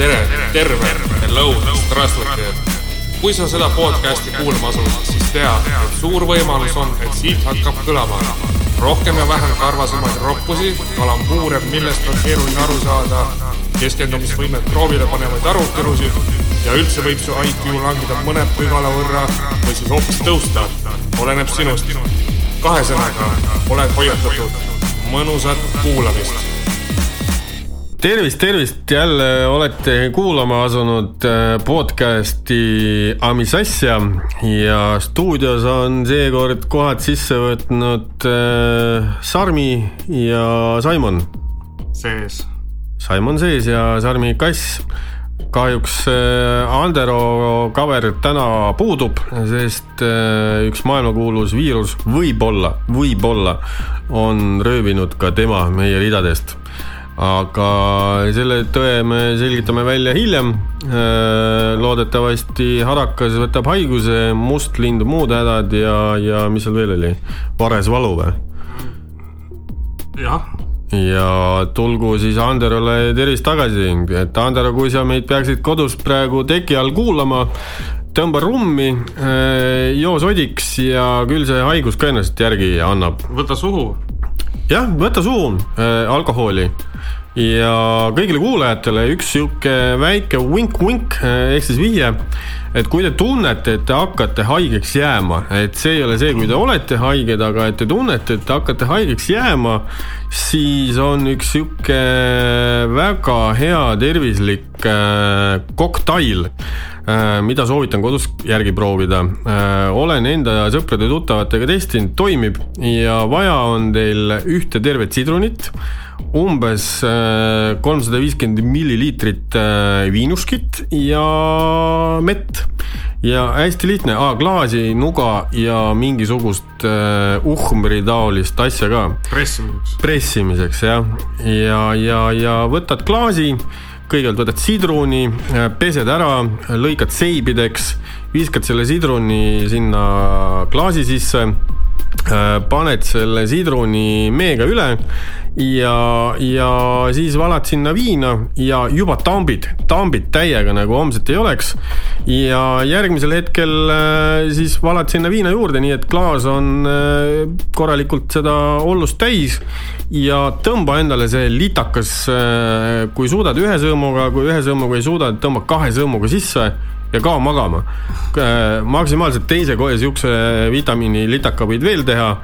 tere, terve lõunast, rastlake. kui sa seda podcasti kuulama asus, siis tea, et suur võimalus on, et siit hakkab kõlama rohkem ja vähem karvasemaid roppusi, kalambuure, millest on keeruline aru saada, keskendumisvõimet proovile panevaid arutelusid ja üldse võib su IQ langeda mõne pügala võrra või siis hoopis tõusta, oleneb sinust. kahe sõnaga oled hoiatatud, mõnusat kuulamist tervist, tervist, jälle olete kuulama asunud äh, podcasti Amis asja ja stuudios on seekord kohad sisse võtnud äh, Sarmi ja Saimon. sees. Saimon sees ja Sarmi kass. kahjuks äh, Andero cover täna puudub, sest üks maailmakuulus viirus võib-olla, võib-olla on röövinud ka tema meie ridadest aga selle tõe me selgitame välja hiljem. Äh, loodetavasti harakas võtab haiguse, must lind muud hädad ja, ja mis seal veel oli, vares valu või? jah. ja tulgu siis Anderole tervist tagasi, et Andero, kui sa meid peaksid kodus praegu teki all kuulama, tõmba rummi, äh, joo sodiks ja küll see haigus ka ennast järgi annab. võta suhu. Jah, võta suhu äh, alkoholi ja kõigile kuulajatele üks sihuke väike vink-vink ehk siis vihje, et kui te tunnete, et te hakkate haigeks jääma, et see ei ole see, kui te olete haiged, aga et te tunnete, et te hakkate haigeks jääma, siis on üks sihuke väga hea tervislik äh, koktail. äh, mida soovitan kodus järgi proovida. Äh, olen enda sõprade-tuttavatega testinud, toimib ja vaja on teil ühte tervet sidrunit umbes äh, kolmsada viiskümmend milliliitrit äh, viinuskit ja mett. ja hästi lihtne klaasi, nuga ja mingisugust uh, uhmri taolist asja ka. pressimiseks. pressimiseks jah, ja, ja, ja võtad klaasi, kõigepealt võtad sidruni, pesed ära, lõikad seibideks, viskad selle sidruni sinna klaasi sisse paned selle sidruni meega üle ja, ja siis valad sinna viina ja juba tambid, tambid täiega nagu homset ei oleks. ja järgmisel hetkel äh, siis valad sinna viina juurde, nii et klaas on äh, korralikult seda ollust täis ja tõmba endale see litakas, äh, kui suudad ühe sõõmuga, kui ühe sõõmuga ei suuda, tõmba kahe sõõmuga sisse ja kao magama. maksimaalselt teise kohe siukse vitamiini litaka võid veel teha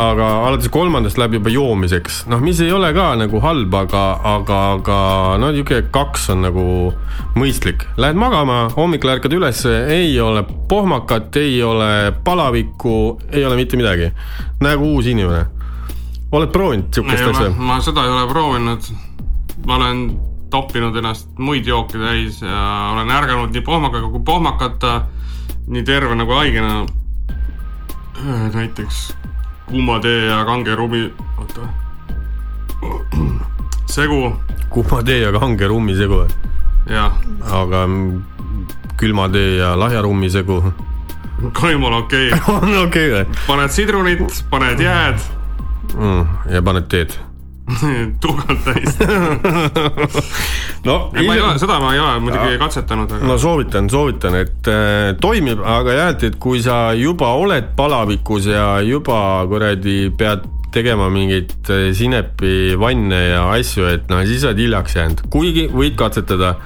aga alates kolmandast läheb juba joomiseks, noh, mis ei ole ka nagu halb, aga, aga, aga no niisugune kaks on nagu mõistlik. Lähed magama, hommikul ärkad üles, ei ole pohmakat, ei ole palavikku, ei ole mitte midagi. nagu uus inimene. oled proovinud sihukest asja? ma seda ei ole proovinud. ma olen toppinud ennast muid jooke täis ja olen ärganud nii pohmakaga kui pohmakata, nii terve nagu haigena. Näiteks kuuma tee ja kange rummi, oota. segu. kuuma tee ja kange rummi segu. jah. aga külma tee ja lahja rummi segu. ka jumala okei okay. on okei okay, või? paned sidrunit, paned jääd mm,. ja paned teed tuhkalt täis. No ja ma ei ole, seda ma ei ole muidugi katsetanud aga.... no soovitan, soovitan, et äh, toimib, aga jah, et, et kui sa juba oled palavikus ja juba kuradi pead tegema mingeid äh, sinepi vanne ja asju, et noh, siis oled hiljaks jäänud, kuigi võid katsetada.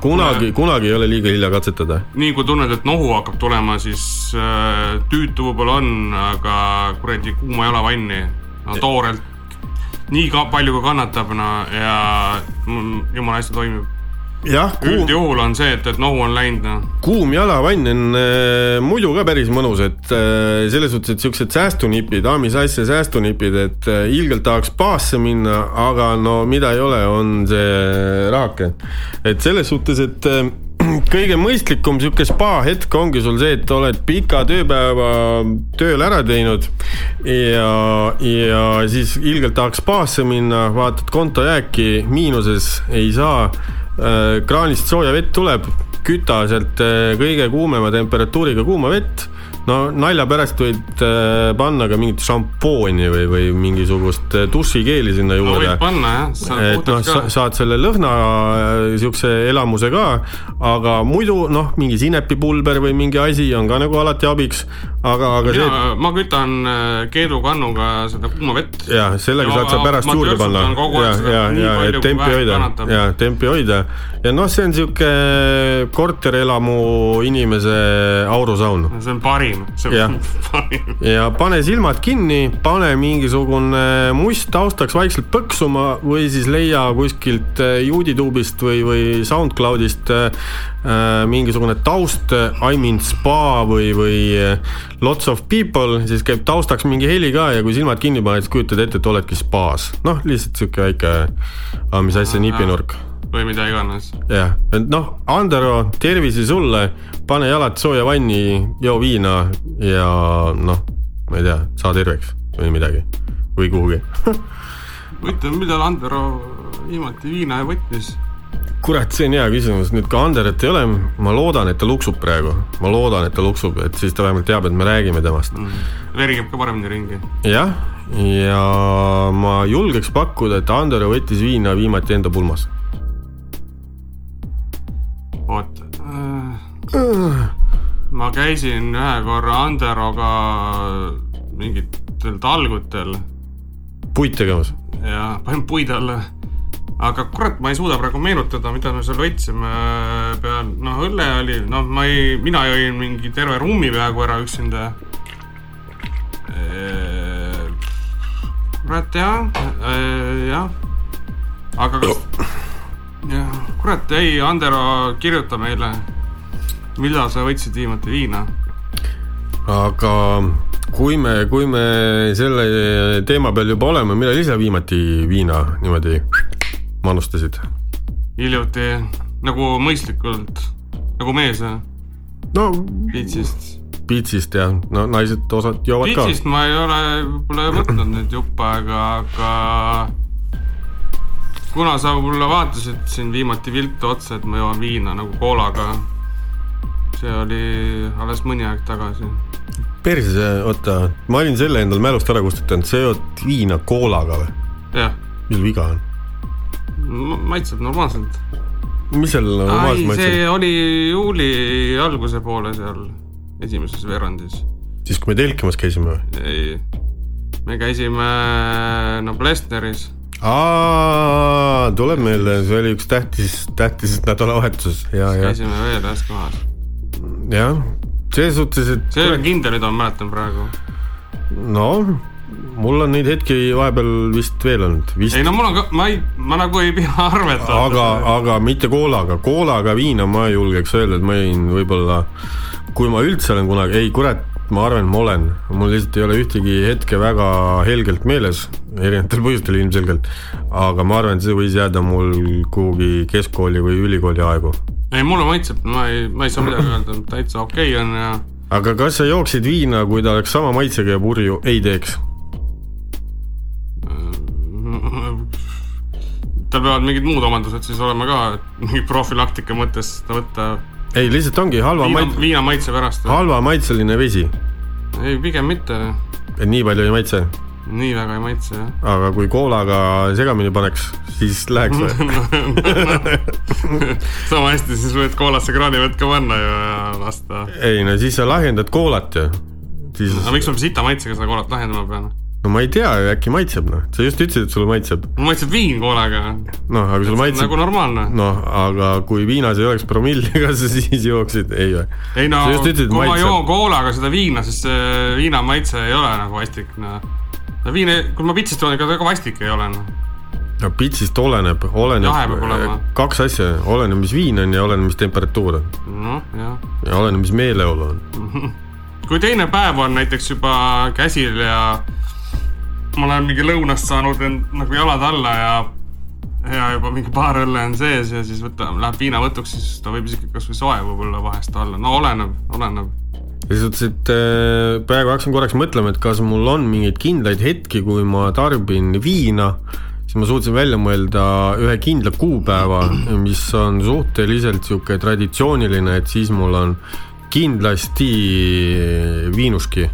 Kunagi, kunagi ei ole liiga hilja katsetada. nii kui tunned, et nohu hakkab tulema, siis äh, tüütu võib-olla on, aga kuradi kuuma jala vanni, no toorelt nii ka palju kui kannatab, no ja jumala hästi toimib jah, üldjuhul on see, et, et nohu on läinud, noh. kuum jalavann on äh, muidu ka päris mõnus, et äh, selles suhtes, et siuksed säästunipid, Aamis asja säästunipid, et äh, ilgelt tahaks spaasse minna, aga no mida ei ole, on see rahake. et selles suhtes, et äh, kõige mõistlikum sihuke spa hetk ongi sul see, et oled pika tööpäeva tööl ära teinud ja, ja siis ilgelt tahaks spaasse minna, vaatad konto jääki miinuses, ei saa äh,. kraanist sooja vett tuleb, küta sealt äh, kõige kuumema temperatuuriga kuuma vett no nalja pärast võid äh, panna ka mingit šampooni või, või mingisugust äh, dušikeeli sinna no juurde. võib panna jah, et noh, saad selle lõhna äh, siukse elamuse ka, aga muidu noh, mingi sinepipulber või mingi asi on ka nagu alati abiks, aga, aga see, ma kütan äh, keedukannuga seda kuuma vett. ja sellega saad sa pärast ma juurde panna. ja, ja, ja et tempi hoida. ja tempi hoida. Ja noh, see on siuke korterelamu inimese aurusaun. See on parim, see on parim. ja pane silmad kinni, pane mingisugune must taustaks vaikselt põksuma või siis leia kuskilt äh, Youtube'ist või, või SoundCloudist äh, äh, mingisugune taust, I mean spa või, või äh, lots of people, siis käib taustaks mingi heli ka ja kui silmad kinni paned, siis kujutad ette, et oledki spaas. noh, lihtsalt sihuke väike, mis asja, nipinurk või mida iganes. jah, et noh, Andero, tervisi sulle, pane jalad sooja vanni, joo viina ja noh, ma ei tea, saa terveks või midagi või kuhugi. huvitav, millal Andero viimati viina võttis? kurat, see on hea küsimus, nüüd kui Anderit ei ole, ma loodan, et ta luksub praegu, ma loodan, et ta luksub, et siis ta vähemalt teab, et me räägime temast. veri käib ka paremini ringi. jah, ja ma julgeks pakkuda, et Andero võttis viina viimati enda pulmas. oot. ma käisin ühe korra Anderoga mingitel talgutel puit tegemas. ja panin puid alla. Aga kurat, ma ei suuda praegu meenutada, mida me seal võtsime peal, noh õlle oli, noh, ma ei, mina jõin mingi terve ruumi peaaegu ära üksinda. kurat jah, jah, aga kas, jah, kurat ei, Andero, kirjuta meile, millal sa võtsid viimati viina. Aga kui me, kui me selle teema peal juba oleme, millal ise viimati viina niimoodi manustasid? hiljuti nagu mõistlikult, nagu mees jah, no Piitsist. pitsist jah, no naised osad joovad ka. Piitsist ma ei ole võib-olla võtnud nüüd jupp aega, aga kuna sa mulle vaatasid siin viimati viltu otsa, et ma joon viina nagu koolaga, see oli alles mõni aeg tagasi. perse, oota, ma olin selle endal mälust ära kustutanud, sa jood viina koolaga või? jah, mis viga on? Maitseb normaalselt. mis seal normaalselt maitseb? see oli juuli alguse poole seal esimeses veerandis. siis, kui me telkimas käisime või? ei, me käisime Noblessneris aa, tuleb meelde, see oli üks tähtis, tähtis nädalavahetus ja, ja, käisime veel ühes kohas. jah, selles suhtes, et see kindel, mida ma mäletan praegu. no mul on neid hetki vahepeal vist veel olnud, vist ei no mul on ka, ma ei, ma nagu ei pea arvet. aga, aga mitte koolaga, koolaga viina ma julgeks öelda, et ma jõin võib-olla, kui ma üldse olen kunagi, ei kurat, ma arvan, et ma olen, mul lihtsalt ei ole ühtegi hetke väga helgelt meeles, erinevatel põhjustel ilmselgelt, aga ma arvan, et see võis jääda mul kuhugi keskkooli või ülikooli aegu. ei, mulle maitseb, ma ei, ma ei saa midagi öelda, täitsa okei okay on ja aga kas sa jooksid viina, kui ta oleks sama maitsega ja purju ei teeks? Tal peavad mingid muud omandused siis olema ka, et mingi profülaktika mõttes seda võtta ei, lihtsalt ongi halva viina, maitse, viina maitse pärast. halva maitseline vesi, ei, pigem mitte, et nii palju ei maitse, nii väga ei maitse jah. aga kui koolaga segamini paneks, siis läheks või? sama hästi siis võid koolasse kraanivett ka panna ju ja lasta. ei no siis sa lahjendad koolat ju, siis aga miks ma sita maitsega seda koolat lahendama pean? No ma ei tea, äkki maitseb noh, sa just ütlesid, et sulle maitseb, maitseb viin koolaga, noh, aga sul maitseb nagu normaalne. noh, aga kui viinas ei oleks promilli, kas sa siis jooksid, ei või? ei no kui ma maitseb. joon koolaga seda viina, siis viina maitse ei ole nagu vastik, noh. no viin, kui ma pitsist joon, ega ta ka vastik ei ole, noh. no pitsist oleneb, oleneb olema. kaks asja, oleneb, mis viin on ja oleneb, mis temperatuur on noh, jah. ja oleneb, mis meeleolu on. kui teine päev on näiteks juba käsil ja ma olen mingi lõunast saanud nagu jalad alla ja ja juba mingi paar õlle on sees ja siis võta, läheb viinavõtuks, siis ta võib isegi kasvõi soe võib-olla vahest olla, no oleneb, oleneb. selles suhtes, et äh, praegu hakkasin korraks mõtlema, et kas mul on mingeid kindlaid hetki, kui ma tarbin viina, siis ma suutsin välja mõelda ühe kindla kuupäeva, mis on suhteliselt sihuke traditsiooniline, et siis mul on kindlasti Viinuski,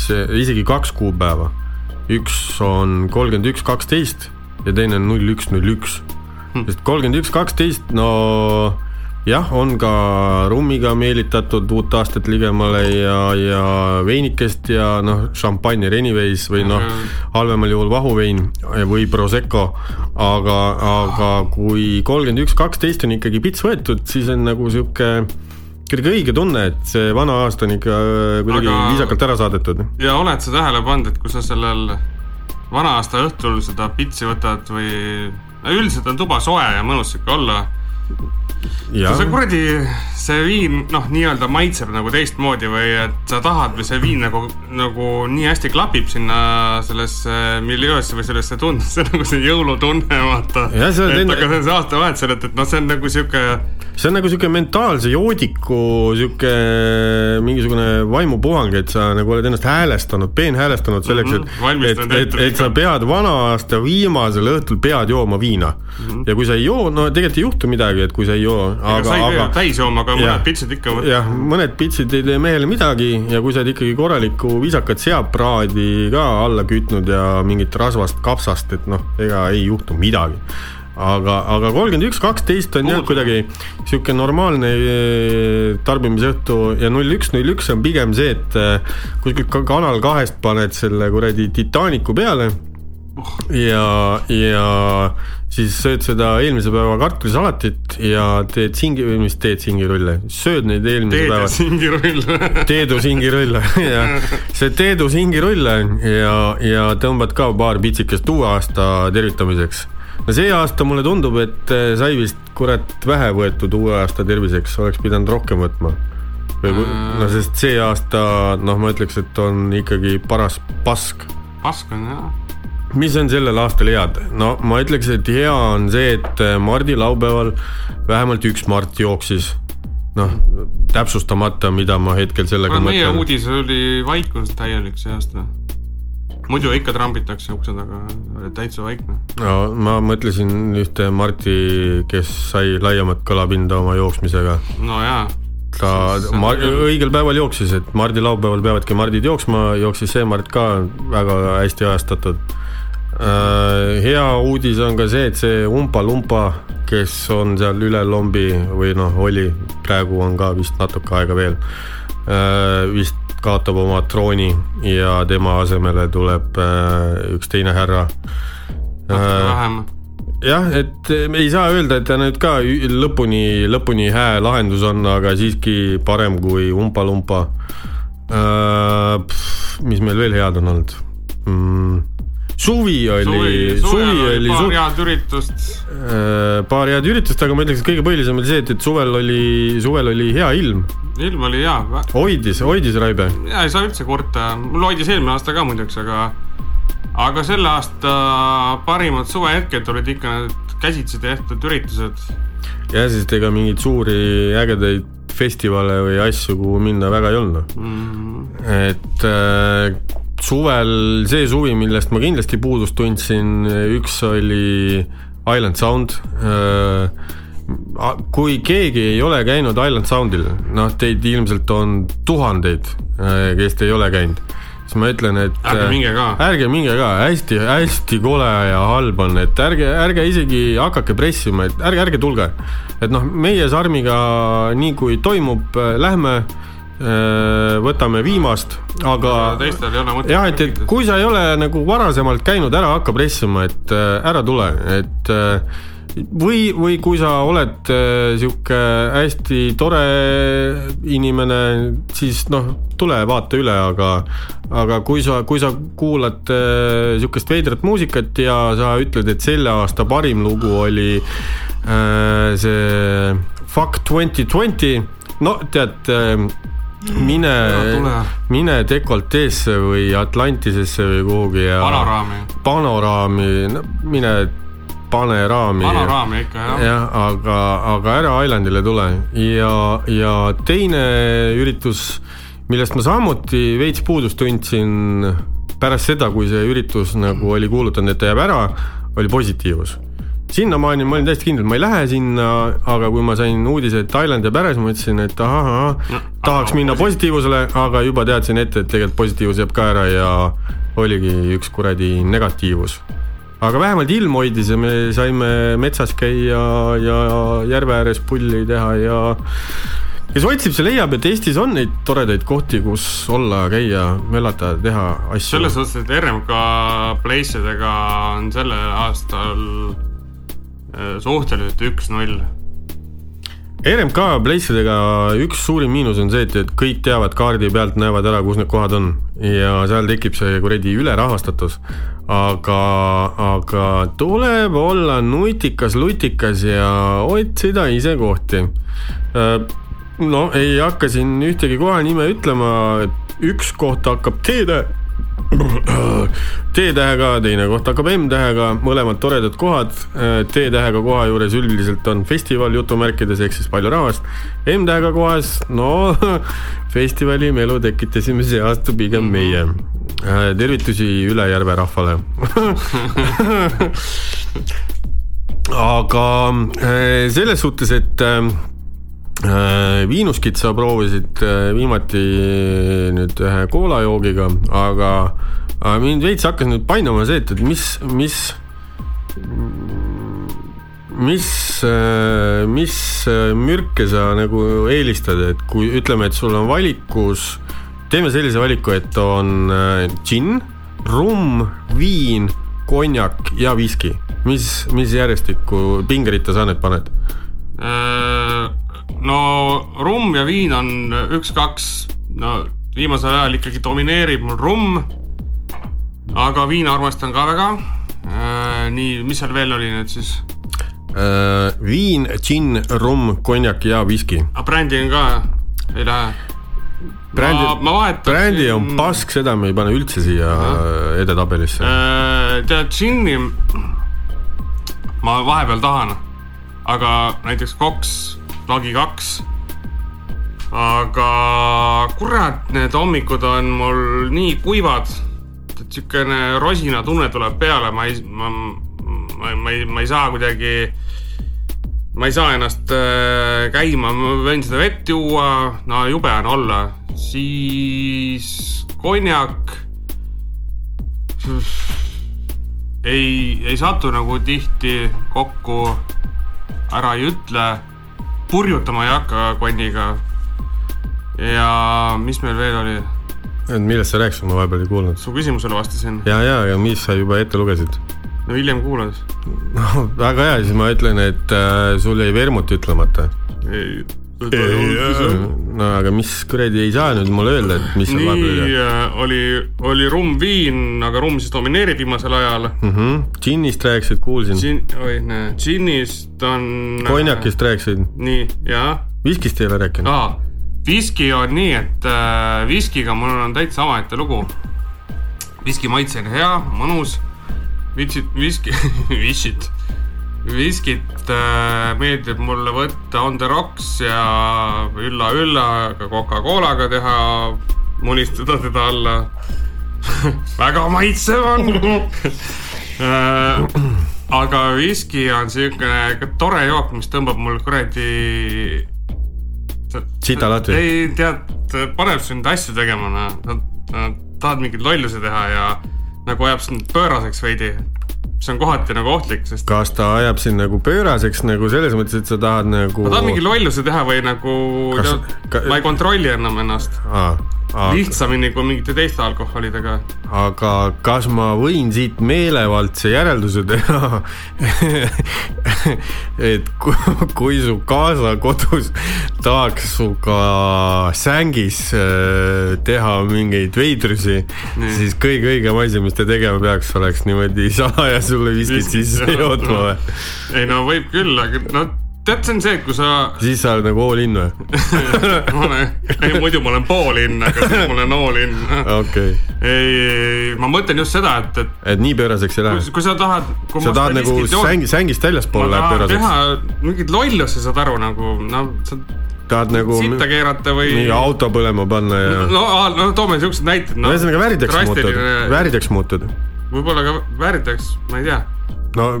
see isegi kaks kuupäeva. Üks on kolmkümmend üks, kaksteist ja teine on null üks, null üks. sest kolmkümmend üks, kaksteist, no jah, on ka rummiga meelitatud uut aastat ligemale ja, ja veinikest ja noh, šampanjer anyways või noh, halvemal juhul vahuvein või prosecco. aga, aga kui kolmkümmend üks, kaksteist on ikkagi pits võetud, siis on nagu sihuke kuidagi õige tunne, et see vana aasta on ikka kuidagi aga... viisakalt ära saadetud. ja oled sa tähele pannud, et kui sa sellel vana aasta õhtul seda pitsi võtad või üldiselt on tuba soe ja mõnus sihuke olla see kuradi, see viin noh, nii-öelda maitseb nagu teistmoodi või et sa tahad või see viin nagu, nagu nii hästi klapib sinna sellesse miljöösse või sellesse tundesse nagu see jõulutunne, vaata. et aga see on see aastavahetusel, et, et noh, see on nagu sihuke see on nagu sihuke mentaalse joodiku sihuke mingisugune vaimupuhang, et sa nagu oled ennast häälestanud, peenhäälestanud selleks, et mm, -hmm. et, et, et sa pead vana aasta viimasel õhtul pead jooma viina mm. -hmm. ja kui sa ei joo, no tegelikult ei juhtu midagi, et kui sa ei joo. aga sa ei pea täis jooma, aga mõned pitsid ikka jah, mõned pitsid ei tee mehele midagi ja kui sa oled ikkagi korralikku viisakat seapraadi ka alla kütnud ja mingit rasvast kapsast, et noh, ega ei juhtu midagi aga, aga kolmkümmend üks, kaksteist on jah kuidagi sihuke normaalne eh, tarbimisõhtu ja null üks, null üks on pigem see, et eh, kuskilt Kanal kahest paned selle kuradi Titanicu peale ja, ja siis sööd seda eelmise päeva kartulisalatit ja teed singi, või mis teed singirulle, sööd neid eelmise teed päeva. singirulle. Teedu singirulle jah, see teedu singirulle ja, ja tõmbad ka paar pitsikest uue aasta tervitamiseks no see aasta mulle tundub, et äh, sai vist kurat vähe võetud uue aasta terviseks, oleks pidanud rohkem võtma. või kui, no sest see aasta, noh, ma ütleks, et on ikkagi paras pask. pask on jah mis on sellel aastal head? no ma ütleks, et hea on see, et äh, Mardi laupäeval vähemalt üks Mart jooksis. noh, täpsustamata, mida ma hetkel sellega mõtlen. meie uudis oli vaikus täielik see aasta muidu ikka trambitakse ukse taga, täitsa vaikne. no ma mõtlesin ühte Marti, kes sai laiemat kõlapinda oma jooksmisega. no jaa ta Mar õigel päeval jooksis, et Mardi laupäeval peavadki Mardid jooksma, jooksis see Mart ka väga hästi ajastatud. Äh, hea uudis on ka see, et see Umpa-Lumpa, kes on seal üle lombi või noh, oli, praegu on ka vist natuke aega veel, äh, vist kaotab oma trooni ja tema asemele tuleb äh, üks teine härra. natuke äh, vähem jah, et me ei saa öelda, et ta nüüd ka lõpuni, lõpuni hää lahendus on, aga siiski parem kui umpa-lumpa äh,. mis meil veel head on olnud mm.? Suvi oli, suvi, suvi oli paar head üritust. Äh, paar head üritust, aga ma ütleks, et kõige põhilisem oli see, et, et suvel oli, suvel oli hea ilm. ilm oli hea. hoidis, hoidis Raibe. ja ei saa üldse kurta, mul hoidis eelmine aasta ka muideks, aga, aga selle aasta parimad suvehetked olid ikka need käsitsi tehtud üritused. jah, sest ega mingeid suuri ägedaid festivale või asju, kuhu minna väga ei olnud mm. -hmm. et äh, suvel, see suvi, millest ma kindlasti puudust tundsin, üks oli Island Sound. Äh, kui keegi ei ole käinud Island Soundil, noh, teid ilmselt on tuhandeid, äh, kes te ei ole käinud siis ma ütlen, et ärge äh, minge ka, ärge minge ka, hästi-hästi kole ja halb on, et ärge, ärge isegi hakake pressima, et ärge, ärge tulge. et noh, meie Sarmiga nii kui toimub, lähme Äh, võtame viimast, aga teistel ei ole mõtet. jah, et, et kui sa ei ole nagu varasemalt käinud, ära hakka pressima, et äh, ära tule, et äh, või, või kui sa oled sihuke hästi tore inimene, siis noh, tule vaata üle, aga aga kui sa, kui sa kuulad sihukest veidrat muusikat ja sa ütled, et selle aasta parim lugu oli äh, see Fuck twenty twenty, no tead äh, mine, mine dekolteesse või Atlantisesse või kuhugi ja panoraami, panoraami, no mine pane raami. panoraami ikka jah. jah, aga, aga ära Islandile tule. Ja, ja teine üritus, millest ma samuti veits puudust tundsin pärast seda, kui see üritus nagu oli kuulutanud, et ta jääb ära, oli positiivus sinnamaani ma olin täiesti kindel, ma ei lähe sinna, aga kui ma sain uudise, et Thailand jääb ära, siis ma mõtlesin, et ahah, ahah no,, tahaks minna positiivsele, aga juba teadsin ette, et tegelikult positiivus jääb ka ära ja oligi üks kuradi negatiivus. aga vähemalt ilm hoidis ja me saime metsas käia ja järve ääres pulli teha ja kes otsib, see leiab, et Eestis on neid toredaid kohti, kus olla, käia, möllata, teha asju. selles suhtes, et RMK place idega on sellel aastal suhteliselt üks-null. RMK place idega üks suurim miinus on see, et, et kõik teavad kaardi pealt, näevad ära, kus need kohad on ja seal tekib see kuradi ülerahvastatus. aga, aga tuleb olla nutikas, lutikas ja otsida ise kohti äh, no ei hakka siin ühtegi kohanime ütlema, üks koht hakkab T-tähe, T-tähega, teine koht hakkab M-tähega, mõlemad toredad kohad. T-tähega koha juures üldiselt on festival jutumärkides ehk siis palju rahvast. M-tähega kohas, no festivali melu tekitasime see aasta pigem meie. tervitusi üle järve rahvale aga eh, selles suhtes, et Äh, viinuskit sa proovisid äh, viimati nüüd ühe koolajoogiga, aga, aga mind veits hakkas nüüd painama see, et, et mis, mis, mis, äh, mis mürke sa nagu eelistad, et kui ütleme, et sul on valikus, teeme sellise valiku, et on džinn, rumm, viin, konjak ja viski, mis, mis järjestikku pingeritta sa need paned äh...? No rumm ja viin on üks-kaks, no viimasel ajal ikkagi domineerib mul rumm. aga viina armastan ka väga äh,. nii, mis seal veel oli nüüd siis äh,? viin, džinn, rumm, konjak ja viski. aga brändi on ka, ei lähe? brändi, brändi on pask, seda me ei pane üldse siia edetabelisse äh,. tead, džinni ma vahepeal tahan, aga näiteks koks lagi kaks. aga kurat, need hommikud on mul nii kuivad, et siukene rosinatunne tuleb peale, ma ei, ma, ma, ma ei, ma ei saa kuidagi ma ei saa ennast äh, käima, ma võin seda vett juua, no jube on olla, siis konjak. ei, ei satu nagu tihti kokku, ära ei ütle purjutama ei hakka konniga. ja mis meil veel oli? millest sa rääkisid, ma vahepeal ei kuulnud. su küsimusele vastasin. ja, ja, ja mis sa juba ette lugesid? no hiljem kuulad. no väga hea, siis ma ütlen, et äh, sul jäi vermut ütlemata. Ei no aga mis kuradi ei saa nüüd mulle öelda, et mis seal vahepeal oli? Äh, oli, oli rumm viin, aga rumm siis domineerib viimasel ajal mm. -hmm. džinnist rääkisid, kuulsin Gin,. oi, näe, džinnist on. konjakist rääkisid. nii, jaa. viskist ei ole rääkinud ah,? viski on nii, et äh, viskiga mul on täitsa omaette lugu. viski maitse on hea, mõnus. vitsid, viski visid viskit äh, meeldib mulle võtta on the rocks ja ülla-ülla ka Coca-Colaga teha, mulistada teda alla väga maitsev on äh, aga viski on siukene tore jook, mis tõmbab mul kuradi. sita lahti. ei tead, paneb sind asju tegema, noh, tahad mingeid lollusi teha ja nagu ajab sind pööraseks veidi see on kohati nagu ohtlik, sest. kas ta ajab sind nagu pööraseks nagu selles mõttes, et sa tahad nagu. ma tahan mingi lolluse teha või nagu kas... ka... ma ei kontrolli enam ennast aga... lihtsamini kui mingite teiste alkoholidega. aga kas ma võin siit meelevaldse järelduse teha et kui, kui su kaasa kodus tahaks sinuga sängis äh, teha mingeid veidrusi, siis kõige õigem asi, mis ta tegema peaks, oleks niimoodi salaja sulle viskid sisse jootma või? ei no võib küll, aga no tead, see on see, kui sa. siis sa oled nagu all in või ma olen, ei muidu ma olen pool in, aga siis ma olen all in. okei. ei, ma mõtlen just seda, et, et. et nii pööraseks ei lähe? kui sa tahad. sa tahad nagu sängi, sängist väljaspool läheb pööraseks? teha mingit lollust, sa saad aru nagu, no sa tahad nagu sitta keerata või. mingi auto põlema panna ja. no, no toome siuksed näited no.. ühesõnaga väärideks muutud, väärideks muutud. võib-olla ka väärideks, ma ei tea. no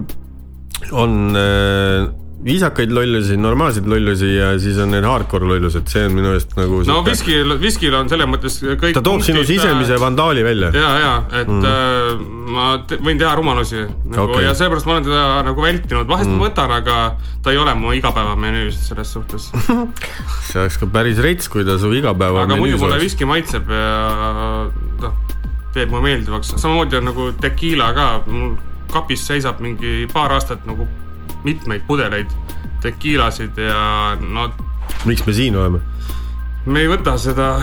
on äh, viisakaid lollusi, normaalseid lollusi ja siis on need hardcore lollused, see on minu meelest nagu no viskil, viskil on selles mõttes kõik ta toob sinu sisemise äh, vandaali välja. ja, ja et mm. äh, ma te, võin teha rumalusi nagu, okay. ja seepärast ma olen teda nagu vältinud, vahest mm. ma võtan, aga ta ei ole mu igapäevamenüüs selles suhtes see oleks ka päris rets, kui ta su igapäevamenüüs aga muidu mulle viski maitseb ja noh, teeb mulle meeldivaks, samamoodi on nagu tekiila ka, mul kapis seisab mingi paar aastat nagu mitmeid pudeleid tekiilasid ja no. miks me siin oleme? me ei võta seda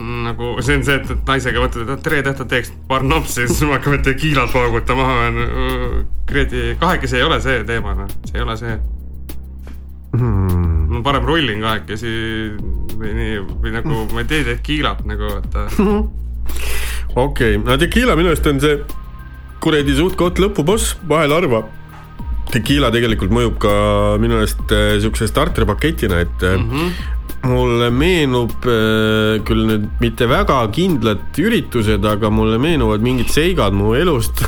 nagu see on see, et, et naisega mõtled, et tere, tahad teeks paar nopsi, siis me hakkame tekiilat paugutama. kuradi, kahekesi ei ole see teema, noh, see ei ole see hmm.. ma parem rullin kahekesi või nii, või nagu ma ei tee tekiilat nagu vaata. okei okay., no tekiila minu arust on see kuradi suht-koht lõpuboss, vahel harva tekiila tegelikult mõjub ka minu meelest äh, siukse starterpaketina, et mm -hmm. mulle meenub äh, küll nüüd mitte väga kindlad üritused, aga mulle meenuvad mingid seigad mu elust.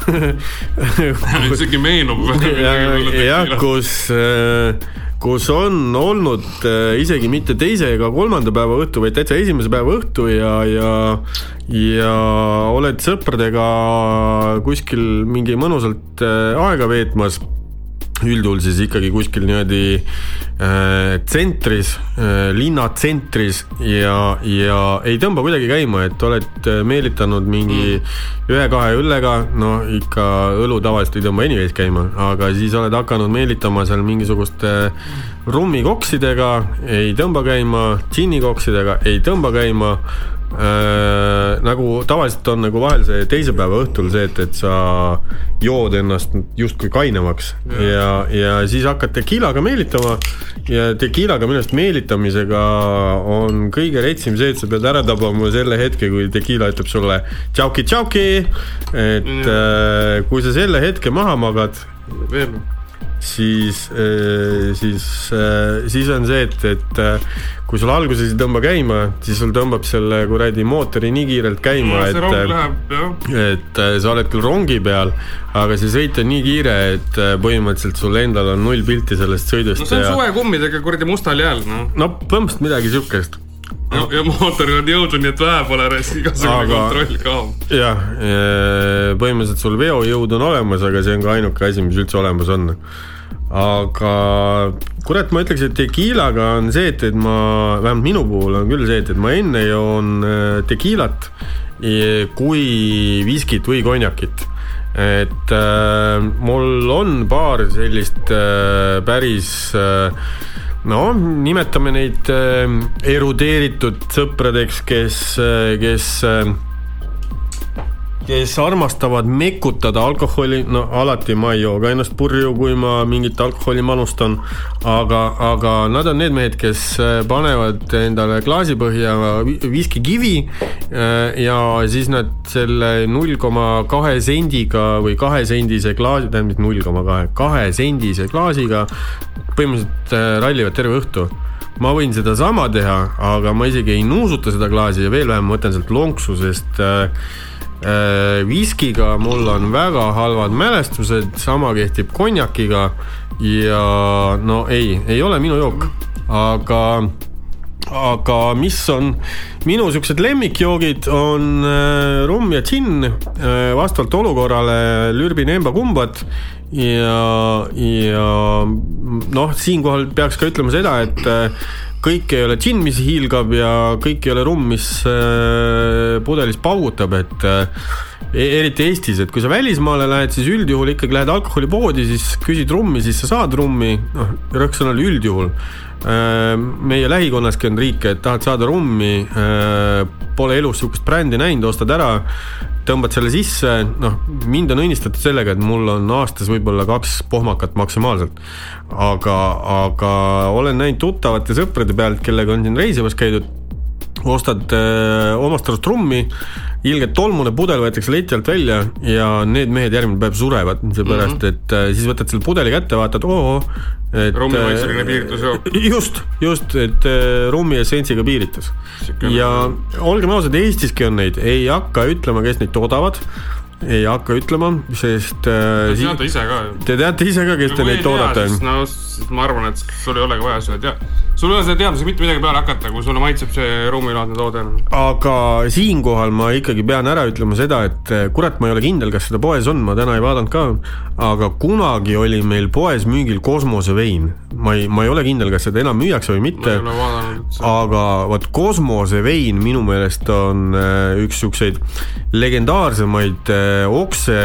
Isegi meenub jah, kus kus on olnud isegi mitte teise ega kolmanda päeva õhtu, vaid täitsa esimese päeva õhtu ja, ja ja oled sõpradega kuskil mingi mõnusalt aega veetmas üldjuhul siis ikkagi kuskil niimoodi äh, tsentris äh,, linna tsentris ja, ja ei tõmba kuidagi käima, et oled äh, meelitanud mingi mm. ühe-kahe õllega, no ikka õlu tavaliselt ei tõmba anyways käima, aga siis oled hakanud meelitama seal mingisuguste rummikoksidega, ei tõmba käima, džinnikoksidega ei tõmba käima Äh, nagu tavaliselt on nagu vahel see teise päeva õhtul see, et, et sa jood ennast justkui kainemaks ja, ja, ja siis hakkad tekiilaga meelitama ja tekiilaga minu arust meelitamisega on kõige retsim see, et sa pead ära tabama selle hetke, kui tekiila ütleb sulle tšauki-tšauki, et äh, kui sa selle hetke maha magad siis, äh, siis, äh, siis on see, et, et äh, kui sul alguses ei tõmba käima, siis sul tõmbab selle kuradi mootori nii kiirelt käima, et, läheb, et sa oled küll rongi peal, aga see sõit on nii kiire, et põhimõtteliselt sul endal on null pilti sellest sõidust. no see on ja... suvekummidega kuradi mustal jääl, noh. no põhimõtteliselt midagi siukest ja, ja mootoril on jõudu nii, et vähe pole, igasugune aga, kontroll kaob. jah, põhimõtteliselt sul veojõud on olemas, aga see on ka ainuke asi, mis üldse olemas on aga kurat, ma ütleks, et tekiilaga on see, et, et ma, vähemalt minu puhul on küll see, et, et ma enne joon äh, tekiilat kui viskit või konjakit. et äh, mul on paar sellist äh, päris äh, no nimetame neid äh, erudeeritud sõpradeks, kes, äh, kes äh, kes armastavad mekutada alkoholi, no alati ma ei joo ka ennast purju, kui ma mingit alkoholi manustan, aga, aga nad on need mehed, kes äh, panevad endale klaasi põhja viskikivi äh, ja siis nad selle null koma kahe sendiga või kahesendise klaasi, tähendab mitte null koma kahe, kahesendise klaasiga põhimõtteliselt äh, rallivad terve õhtu. Ma võin sedasama teha, aga ma isegi ei nuusuta seda klaasi ja veel vähem ma võtan sealt lonksu, sest äh, viskiga mul on väga halvad mälestused, sama kehtib konjakiga ja no ei, ei ole minu jook, aga aga mis on minu siuksed lemmikjoogid, on äh, rumm ja džinn äh,, vastavalt olukorrale lürbin emba-kumbat ja, ja noh, siinkohal peaks ka ütlema seda, et äh, kõik ei ole džinn, mis hiilgab ja kõik ei ole rumm, mis äh, pudelis paugutab, et äh, eriti Eestis, et kui sa välismaale lähed, siis üldjuhul ikkagi lähed alkoholipoodi, siis küsid rummi, siis sa saad rummi, noh, rõõksõnal üldjuhul. Äh, meie lähikonnaski on riike, et tahad saada rummi, pole elus sihukest brändi näinud, ostad ära tõmbad selle sisse, noh, mind on õnnistatud sellega, et mul on aastas võib-olla kaks pohmakat maksimaalselt. aga, aga olen näinud tuttavate sõprade pealt, kellega on siin reisimas käidud, ostad öö, omast arust trummi, ilgelt tolmune pudel võetakse leti alt välja ja need mehed järgmine päev surevad, seepärast mm -hmm. et äh, siis võtad selle pudeli kätte, vaatad, oo, et rummimaitseline äh, piiritusjook. just, just, et äh, rummi essentsiga piiritus. ja olgem ausad, Eestiski on neid, ei hakka ütlema, kes neid toodavad ei hakka ütlema, sest äh,. Te teate ise ka ju. Te teate ise ka, kes te neid toodate. no ma arvan, et sul ei olegi vaja seda tea-, sul ei ole selle teadmisega mitte midagi peale hakata, kui sulle maitseb see ruumilaadne toode. aga siinkohal ma ikkagi pean ära ütlema seda, et äh, kurat, ma ei ole kindel, kas seda poes on, ma täna ei vaadanud ka, aga kunagi oli meil poes müügil kosmosevein. ma ei, ma ei ole kindel, kas seda enam müüakse või mitte. aga vot kosmosevein minu meelest on äh, üks siukseid legendaarsemaid äh, okse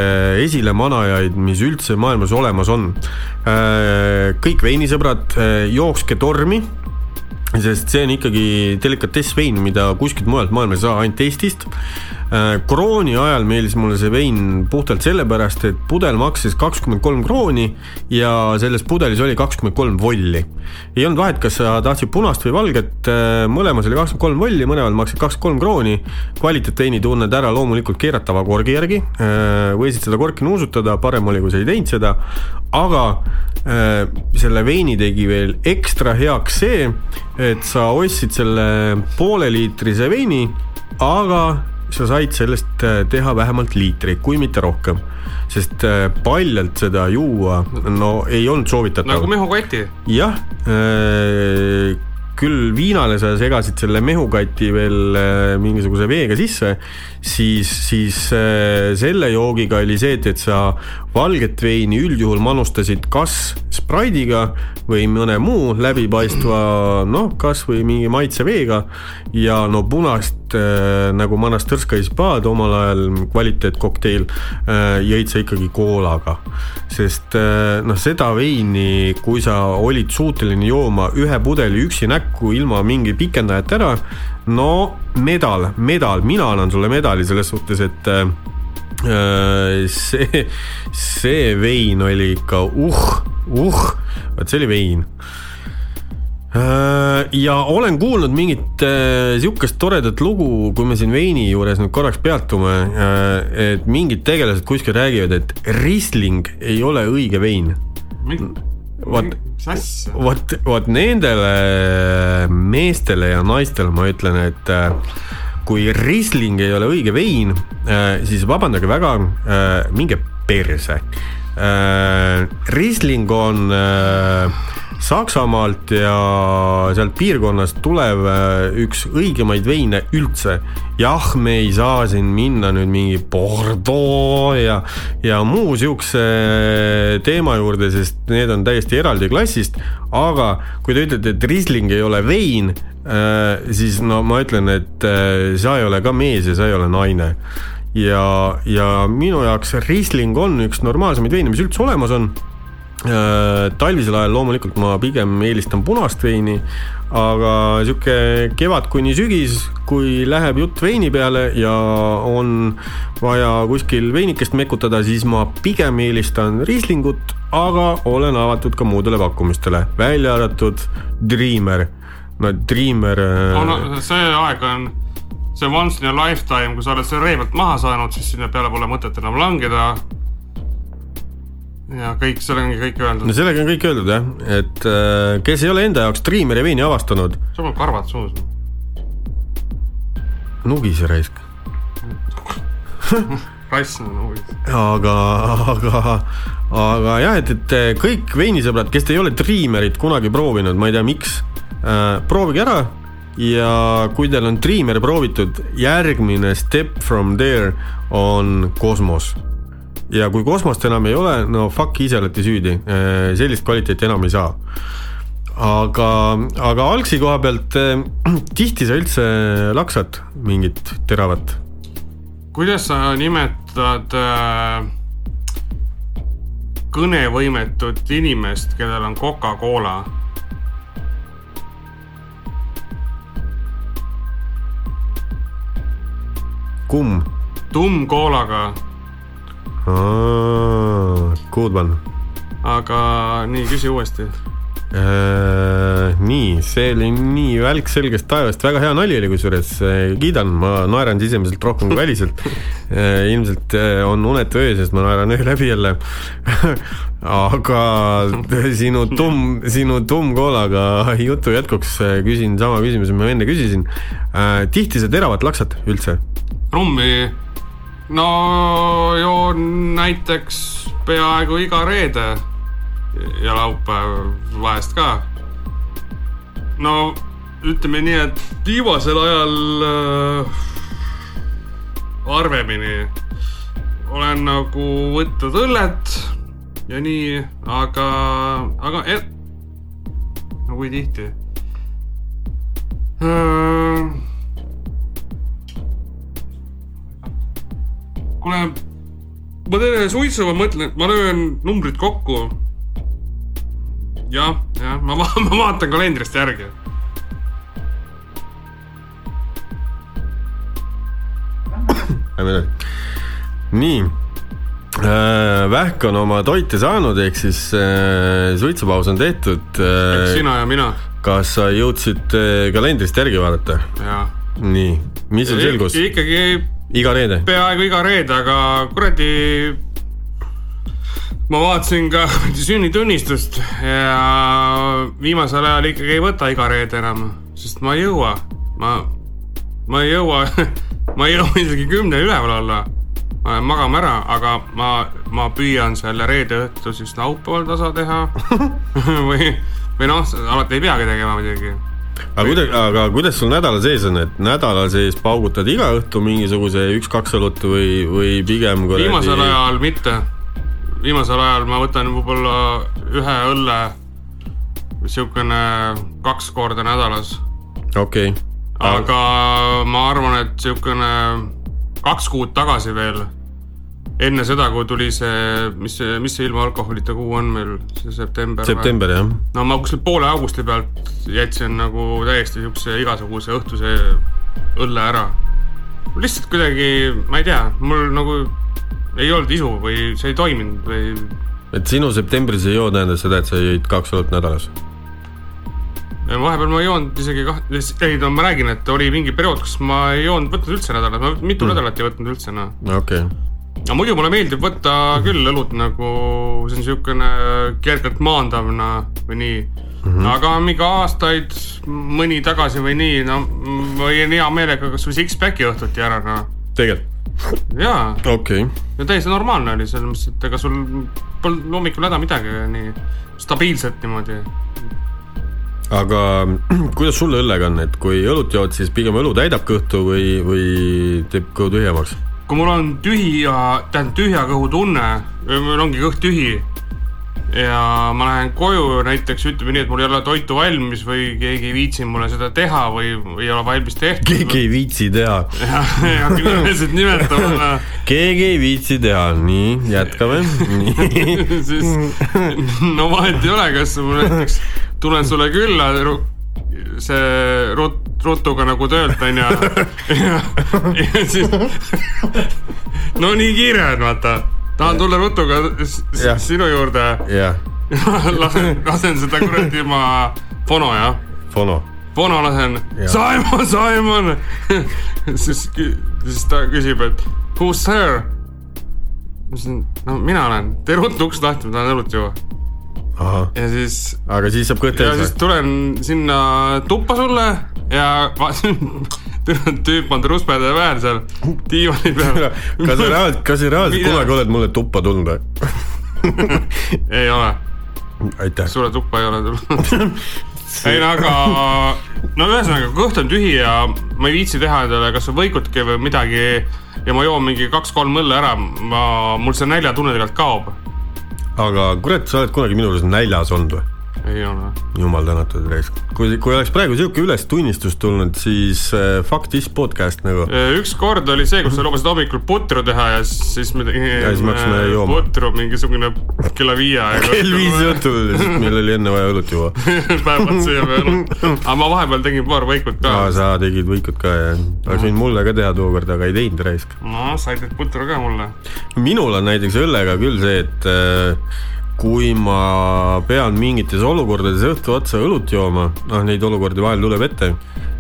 esilemanajaid, mis üldse maailmas olemas on. Äh, kõik veinisõbrad, äh, jookske tormi sest see on ikkagi delikatessvein, mida kuskilt mujalt maailmas ei saa, ainult Eestist. Äh, krooni ajal meeldis mulle see vein puhtalt sellepärast, et pudel maksis kakskümmend kolm krooni ja selles pudelis oli kakskümmend kolm volli. ei olnud vahet, kas sa tahtsid punast või valget, äh, mõlemas oli kakskümmend kolm volli, mõlemal maksid kakskümmend kolm krooni. kvaliteetveini tunned ära loomulikult keeratava korgi järgi, äh, võisid seda korki nuusutada, parem oli, kui sa ei teinud seda, aga selle veini tegi veel ekstra heaks see, et sa ostsid selle pooleliitrise veini, aga sa said sellest äh, teha vähemalt liitreid, kui mitte rohkem. sest äh, paljalt seda juua, no ei olnud soovitatav. nagu mehukoti. jah äh,, küll viinale sa segasid selle mehukati veel mingisuguse veega sisse, siis, siis äh, selle joogiga oli see, et, et sa valget veini üldjuhul manustasid kas spraidiga või mõne muu läbipaistva, noh, kasvõi mingi maitseveega ja no punast äh, nagu Manastirska Hispaad omal ajal kvaliteetkokteil äh, jõid sa ikkagi koolaga. sest noh, seda veini, kui sa olid suuteline jooma ühe pudeli üksi näkku ilma mingi pikendajata ära, no medal, medal, mina annan sulle medali selles suhtes, et äh, see, see vein oli ikka uh, uh, vot see oli vein. Äh, ja olen kuulnud mingit äh, sihukest toredat lugu, kui me siin veini juures nüüd korraks peatume, äh, et mingid tegelased kuskil räägivad, et Riesling ei ole õige vein. Vot, vot, vot nendele meestele ja naistele ma ütlen, et kui Riesling ei ole õige vein, siis vabandage väga, minge perse. Riesling on Saksamaalt ja sealt piirkonnast tulev äh, üks õigemaid veine üldse. jah, me ei saa siin minna nüüd mingi Bordeaux ja, ja muu siukse teema juurde, sest need on täiesti eraldi klassist. aga kui te ütlete, et Riesling ei ole vein, äh, siis no ma ütlen, et äh, sa ei ole ka mees ja sa ei ole naine ja, ja minu jaoks Riesling on üks normaalsemaid veine, mis üldse olemas on Äh, talvisel ajal loomulikult ma pigem eelistan punast veini, aga sihuke kevad kuni sügis, kui läheb jutt veini peale ja on vaja kuskil veinikest mekutada, siis ma pigem eelistan riislingut, aga olen avatud ka muudele pakkumistele, välja arvatud Dreamer. no Dreamer oh,. no see aeg on, see once in a lifetime, kui sa oled selle ree pealt maha saanud, siis sinna peale pole mõtet enam langeda ja kõik, sellega ongi kõik öeldud. no sellega on kõik öeldud jah, et äh, kes ei ole enda jaoks Dreameri veini avastanud. sul on karvad suus. nugise raisk rass on nugis. aga, aga, aga jah, et, et kõik veinisõbrad, kes ei ole Dreamerit kunagi proovinud, ma ei tea, miks äh,, proovige ära ja kui teil on Dreamer proovitud, järgmine step from there on kosmos ja kui kosmost enam ei ole, no fuck, ise olete süüdi, äh, sellist kvaliteeti enam ei saa. aga, aga algsi koha pealt äh, tihti sa üldse laksad mingit teravat? kuidas sa nimetad äh, kõnevõimetut inimest, kellel on Coca-Cola? kumm? tumm koolaga Good one. aga nii, küsi uuesti äh,. nii, see oli nii välk selgest taevast, väga hea nali oli kusjuures, kiidan, ma naeran sisemiselt rohkem kui väliselt äh,. ilmselt äh, on unetu öö, sest ma naeran öö läbi jälle aga sinu tumm, sinu tummkoolaga jutu jätkuks äh, küsin sama küsimuse, ma enne küsisin äh,. tihti sa teravat laksad üldse? rummi no joon näiteks peaaegu iga reede ja laupäev vahest ka. no ütleme nii, et viimasel ajal äh, harvemini olen nagu võtnud õllet ja nii, aga, aga et, no kui tihti äh,? Kuule, ma teen ühe suitsu, ma mõtlen, ma löön numbrid kokku jah, jah, ma, ma vaatan kalendrist järgi. nii äh,, Vähk on oma toite saanud, ehk siis äh, suitsupaus on tehtud äh,. sina ja mina. kas sa jõudsid äh, kalendrist järgi vaadata? nii, mis sul selgus? ikkagi. Iga reede? peaaegu iga reede, aga kuradi ma vaatasin ka sünnitunnistust ja viimasel ajal ikkagi ei võta iga reede enam, sest ma ei jõua. ma, ma ei jõua ma ei jõua isegi kümne üleval olla. ma lähen magama ära, aga ma, ma püüan selle reede õhtu siis laupäeval tasa teha või, või noh, alati ei peagi tegema muidugi aga kuidas, aga kuidas sul nädala sees on, et nädala sees paugutad iga õhtu mingisuguse üks-kaks õlut või, või pigem kuradi... viimasel ajal mitte viimasel ajal ma võtan võib-olla ühe õlle, siukene kaks korda nädalas. okei okay.. aga ma arvan, et siukene kaks kuud tagasi veel, enne seda, kui tuli see, mis mis see ilma alkoholita kuu on meil, see september. september jah. no ma kuskil poole augusti pealt jätsin nagu täiesti siukse igasuguse õhtuse õlle ära. lihtsalt kuidagi, ma ei tea, mul nagu ei olnud isu või see ei toiminud või. et sinu septembris ei joo tähendas seda, et sa jõid kaks õlut nädalas? vahepeal ma ei joonud isegi kah-, ei no ma räägin, et oli mingi periood, kus ma ei joonud, võtnud üldse nädalas, ma mitu mm. nädalat ei võtnud üldse noh. okei okay. Aga muidu mulle meeldib võtta küll õlut nagu, see on siukene kergelt maandav noh, või nii mm. -hmm. aga mingi aastaid, mõni tagasi või nii, no ma jõin hea meelega kasvõi six-pack'i õhtuti ära noh. tegelikult jaa. okei okay.. ja täiesti normaalne oli selles mõttes, et ega sul polnud hommikul häda midagi nii stabiilselt niimoodi. aga kuidas sul õllega on, et kui õlut jood, siis pigem õlu täidab kõhtu või, või teeb kõhu tühjemaks? Kui mul on tühja, tähendab tühja kõhu tunne, mul ongi kõht tühi ja ma lähen koju näiteks ütleme nii, et mul ei ole toitu valmis või keegi ei viitsi mulle seda teha või, või ei ole valmis tehtud. keegi ei viitsi teha. jah, nimesid nimetama. keegi ei viitsi teha, nii, jätkame siis no vahet ei ole, kas ma näiteks tulen sulle külla see rut-, rutuga nagu töölt onju ja, ja siis no nii kiire on vaata tahan tulla ruttuga sinu juurde. lasen, lasen seda kuradi ma fono jah. fono. fono lasen, Simon, Simon siis, siis ta küsib, et who's there? ma ütlesin, no mina olen, tee ruttu uks lahti, ma tahan õlut juua. Ja siis. aga siis saab või? ja siis tulen sinna tuppa sulle ja tüüp on truspede peal seal diivani peal. kas sa reaalselt, kas sa reaalselt kunagi oled mulle tuppa tulnud või? ei ole. aitäh. sulle tuppa ei ole tulnud ei no aga, no ühesõnaga kõht on tühi ja ma ei viitsi teha endale kas või võikutki või midagi ja ma joon mingi kaks-kolm õlle ära, ma, mul see näljatunne tegelikult kaob. Aga kurat, sa oled kunagi minu juures näljas olnud või? Ei ole. jumal tänatud reis. kui, kui oleks praegu sihuke ülestunnistus tulnud, siis äh, Fuck this podcast nagu. Äh, üks kord oli see, kus sa lubasid hommikul putru teha ja siis me tegime. ja siis me hakkasime jooma. putru mingisugune kella viie aega. kell viis õhtul, sest meil oli enne vaja õlut juua päev otsa jääme õlut. aga ma vahepeal tegin paar võikut ka. sa tegid võikut ka jah. oleks võinud mulle ka teha tookord, aga ei teinud raisk. no said putru ka mulle. minul on näiteks õllega küll see, et äh, kui ma pean mingites olukordades õhtu otsa õlut jooma, noh, neid olukordi vahel tuleb ette,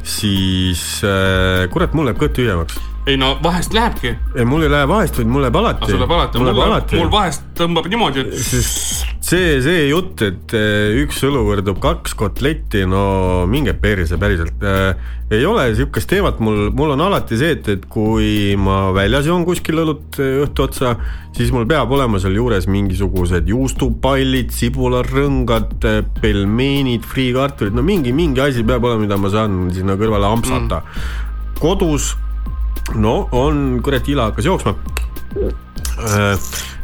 siis äh, kurat, mul läheb kõht tühjemaks. Ei no vahest lähebki. ei, mul ei lähe vahest, vaid mul läheb alati. sul läheb alati, mul, mul, mul vahest tõmbab niimoodi, et. see, see jutt, et eh, üks õlu võrdub kaks kotletti, no minge perse päriselt. Eh, ei ole sihukest teemat mul, mul on alati see, et, et kui ma väljas joon kuskil õlut eh, õhtu otsa, siis mul peab olema seal juures mingisugused juustupallid, sibularõngad, pelmeenid, friikartulid, no mingi, mingi asi peab olema, mida ma saan sinna kõrvale ampsata mm.. kodus, no on kurat, ila hakkas jooksma.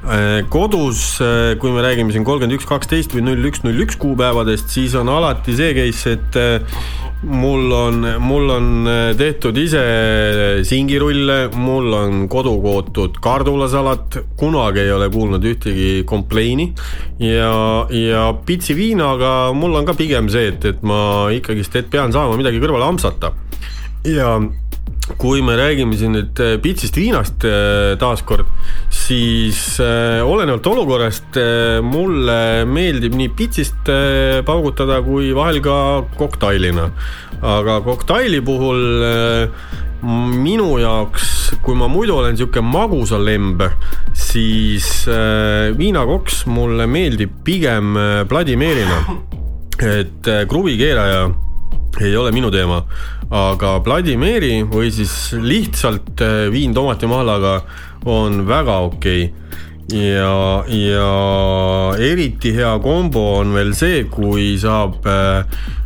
Äh, kodus, äh, kui me räägime siin kolmkümmend üks, kaksteist või null üks, null üks kuupäevadest, siis on alati see case, et äh, mul on, mul on tehtud ise singirulle, mul on kodukootud kardulasalat, kunagi ei ole kuulnud ühtegi complain'i ja, ja pitsi viinaga mul on ka pigem see, et, et ma ikkagist, et pean saama midagi kõrvale ampsata. Ja kui me räägime siin nüüd äh, pitsist viinast äh, taaskord, siis äh, olenevalt olukorrast mulle meeldib nii pitsist paugutada kui vahel ka koktailina. aga koktaili puhul minu jaoks, kui ma muidu olen sihuke magusalemb, siis viinakoks mulle meeldib pigem Vladimiirina. et kruvikeeraja ei ole minu teema, aga Vladimiri või siis lihtsalt äh, viin tomatimahlaga on väga okei okay. ja, ja eriti hea kombo on veel see, kui saab äh,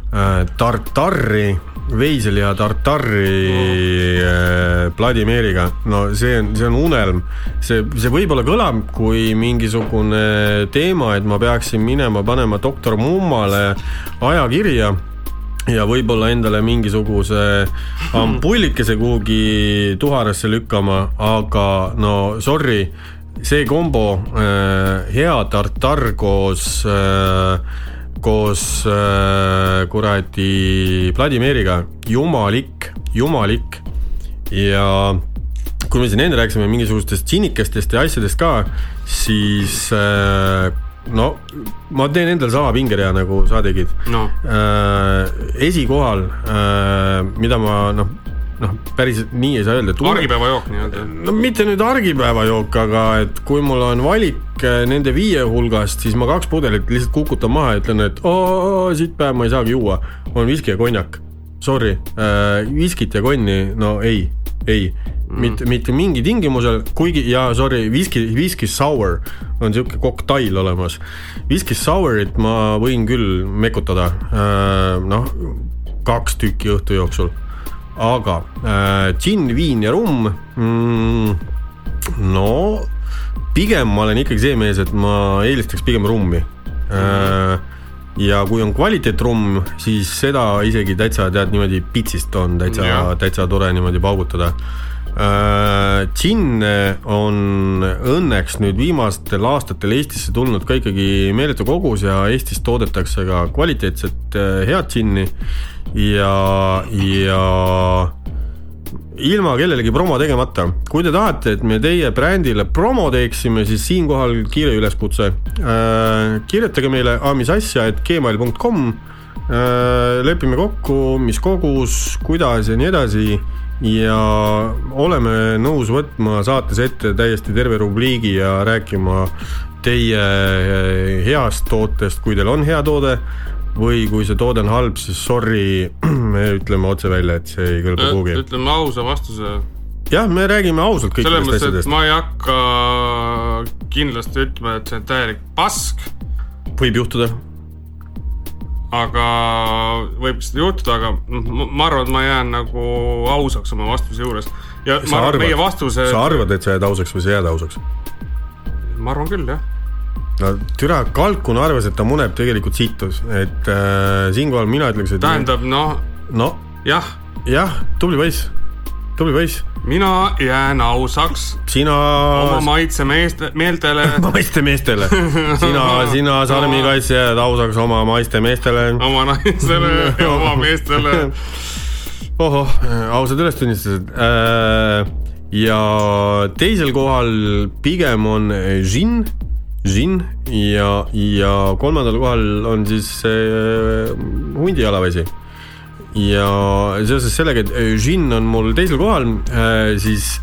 äh tartarri, veiseliha tartarri äh, Vladimiriga, no see on, see on unelm. see, see võib-olla kõlab kui mingisugune teema, et ma peaksin minema panema doktor Mummale ajakirja ja võib-olla endale mingisuguse ampullikese kuhugi tuharasse lükkama, aga no sorry, see kombo äh,, hea tartar koos äh, koos äh, kuradi Vladimiriga, jumalik, jumalik. Ja kui me siin enne rääkisime mingisugustest džinnikestest ja asjadest ka, siis äh, no ma teen endale sama pingerea, nagu sa tegid no.. Äh, esikohal äh,, mida ma noh, noh, päris nii ei saa öelda. argipäevajook nii-öelda. no mitte nüüd argipäevajook, aga et kui mul on valik äh, nende viie hulgast, siis ma kaks pudelit lihtsalt kukutan maha ja ütlen, et oo, siit päev ma ei saagi juua. on viski ja konjak. Sorry viskit ja konni, no ei, ei mm. mitte, mitte mingi tingimusel, kuigi ja sorry, viski, viski sour on sihuke koktail olemas. viski sourit ma võin küll mekutada, äh, noh, kaks tükki õhtu jooksul. aga äh, džinn, viin ja rumm mm,, no pigem ma olen ikkagi see mees, et ma eelistaks pigem rummi mm. ja kui on kvaliteetrumm, siis seda isegi täitsa tead niimoodi pitsist on täitsa, täitsa tore niimoodi paugutada džinn äh, on õnneks nüüd viimastel aastatel Eestisse tulnud ka ikkagi meeletu kogus ja Eestis toodetakse ka kvaliteetset äh, head džinni ja, ja ilma kellelegi promo tegemata. kui te tahate, et me teie brändile promo teeksime, siis siinkohal kiire üleskutse äh,. kirjutage meile amisasja.gmail.com äh,. lepime kokku, mis kogus, kuidas ja nii edasi ja oleme nõus võtma saates ette täiesti terve rubriigi ja rääkima teie eh, heast tootest, kui teil on hea toode või kui see toode on halb, siis sorry, me ütleme otse välja, et see ei kõlba kuhugi. ütleme ausa vastuse. jah, me räägime ausalt kõikidest asjadest. ma ei hakka kindlasti ütlema, et see on täielik pask. võib juhtuda aga võib seda juhtuda, aga noh, ma arvan, et ma jään nagu ausaks oma vastuse juures. ja sa ma arvan, meie vastuse. sa arvad, et sa jääd ausaks või sa jääd ausaks? ma arvan küll, jah. no türa, Kalkun arvas, et ta muneb tegelikult situs, et äh, siinkohal mina ütleks, et. tähendab, noh. no. jah. jah, tubli poiss tubli poiss. mina jään ausaks. sina. oma maitse meeste, meeltele maiste meestele. sina, sina sarmikaitse jääd ausaks oma maiste meestele. oma naistele ja oma meestele. ohoh, ausad ülestunnistused äh, ja teisel kohal pigem on Žin, Žin ja, ja kolmandal kohal on siis äh, hundi jalavesi ja seoses sellega, et Žin on mul teisel kohal, äh, siis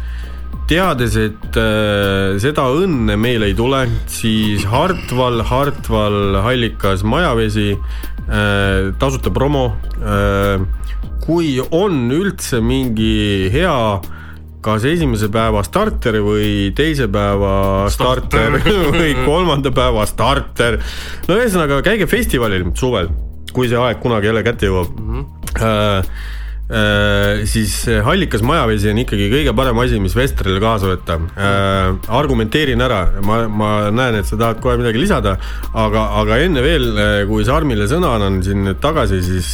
teades, et äh, seda õnne meil ei tule, siis Hartwall, Hartwall, Hallikas, Majavesi äh,, tasuta promo äh,. kui on üldse mingi hea kas esimese päeva starter või teise päeva starter, starter või kolmanda päeva starter. no ühesõnaga, käige festivalil suvel, kui see aeg kunagi jälle kätte jõuab mm. -hmm. Äh, Äh, siis Hallikas majavesi on ikkagi kõige parem asi, mis Vestrile kaasa võtta äh,. argumenteerin ära, ma, ma näen, et sa tahad kohe midagi lisada, aga, aga enne veel, kui Sarmile sõna annan siin nüüd tagasi, siis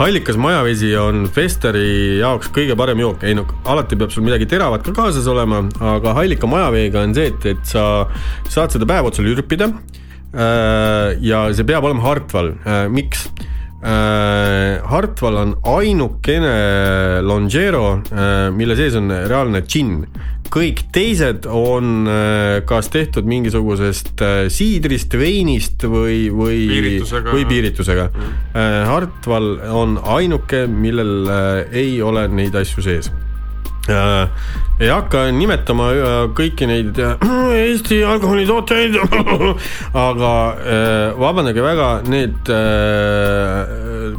Hallikas majavesi on Festeri jaoks kõige parem jook, ei no alati peab sul midagi teravat ka kaasas olema, aga Hallika majaveega on see, et, et sa saad seda päev otsa lürpida ja see peab olema Hartwall äh,, miks? Äh, Hartwall on ainukene Longero, äh, mille sees on reaalne džinn. kõik teised on äh, kas tehtud mingisugusest siidrist, veinist või, või piiritusega. või piiritusega mm.. Hartwall on ainuke, millel ei ole neid asju sees ei hakka nimetama äh, kõiki neid äh, Eesti alkoholitooteid aga vabandage väga, need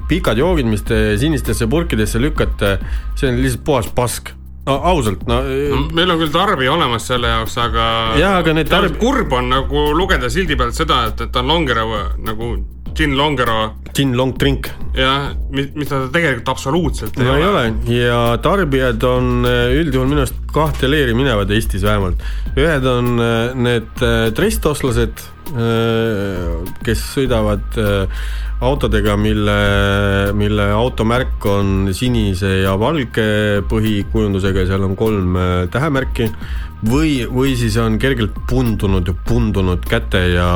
pikad joogid, mis te sinistesse purkidesse lükkate, see on lihtsalt puhas pask no ausalt, no, no. meil on küll tarbija olemas selle jaoks, aga. jaa, aga need tarb-. kurb on nagu lugeda sildi pealt seda, et, et ta on Longero nagu gin Longero. Gin long drink. jah, mis ta tegelikult absoluutselt ei no, ole. ei ole ja tarbijad on eh, üldjuhul minu arust kahte leeri minevad Eestis vähemalt. ühed on eh, need eh, trestoslased, kes sõidavad autodega, mille, mille automärk on sinise ja valge põhikujundusega ja seal on kolm tähemärki või, või siis on kergelt pundunud ja pundunud käte ja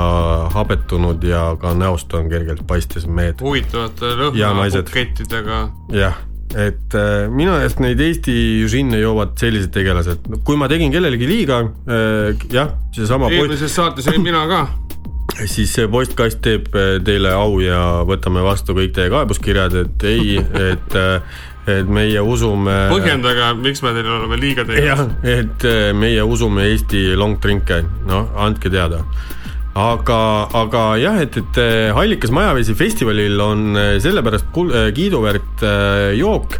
habetunud ja ka näost on kergelt paistes mehed. huvitavate lõhnabukettidega. jah, et äh, minu meelest neid Eesti žinne joovad sellised tegelased, kui ma tegin kellelegi liiga äh,, jah, seesama. eelmises saates olin mina ka siis see postkast teeb äh, teile au ja võtame vastu kõik teie kaebuskirjad, et ei, et äh, et meie usume. põhjendage, miks me teile oleme liiga teinud. jah, et meie usume Eesti long drink'e, noh, andke teada. Aga, aga jah, et, et Hallikas Majavesi festivalil on sellepärast kiiduväärt jook,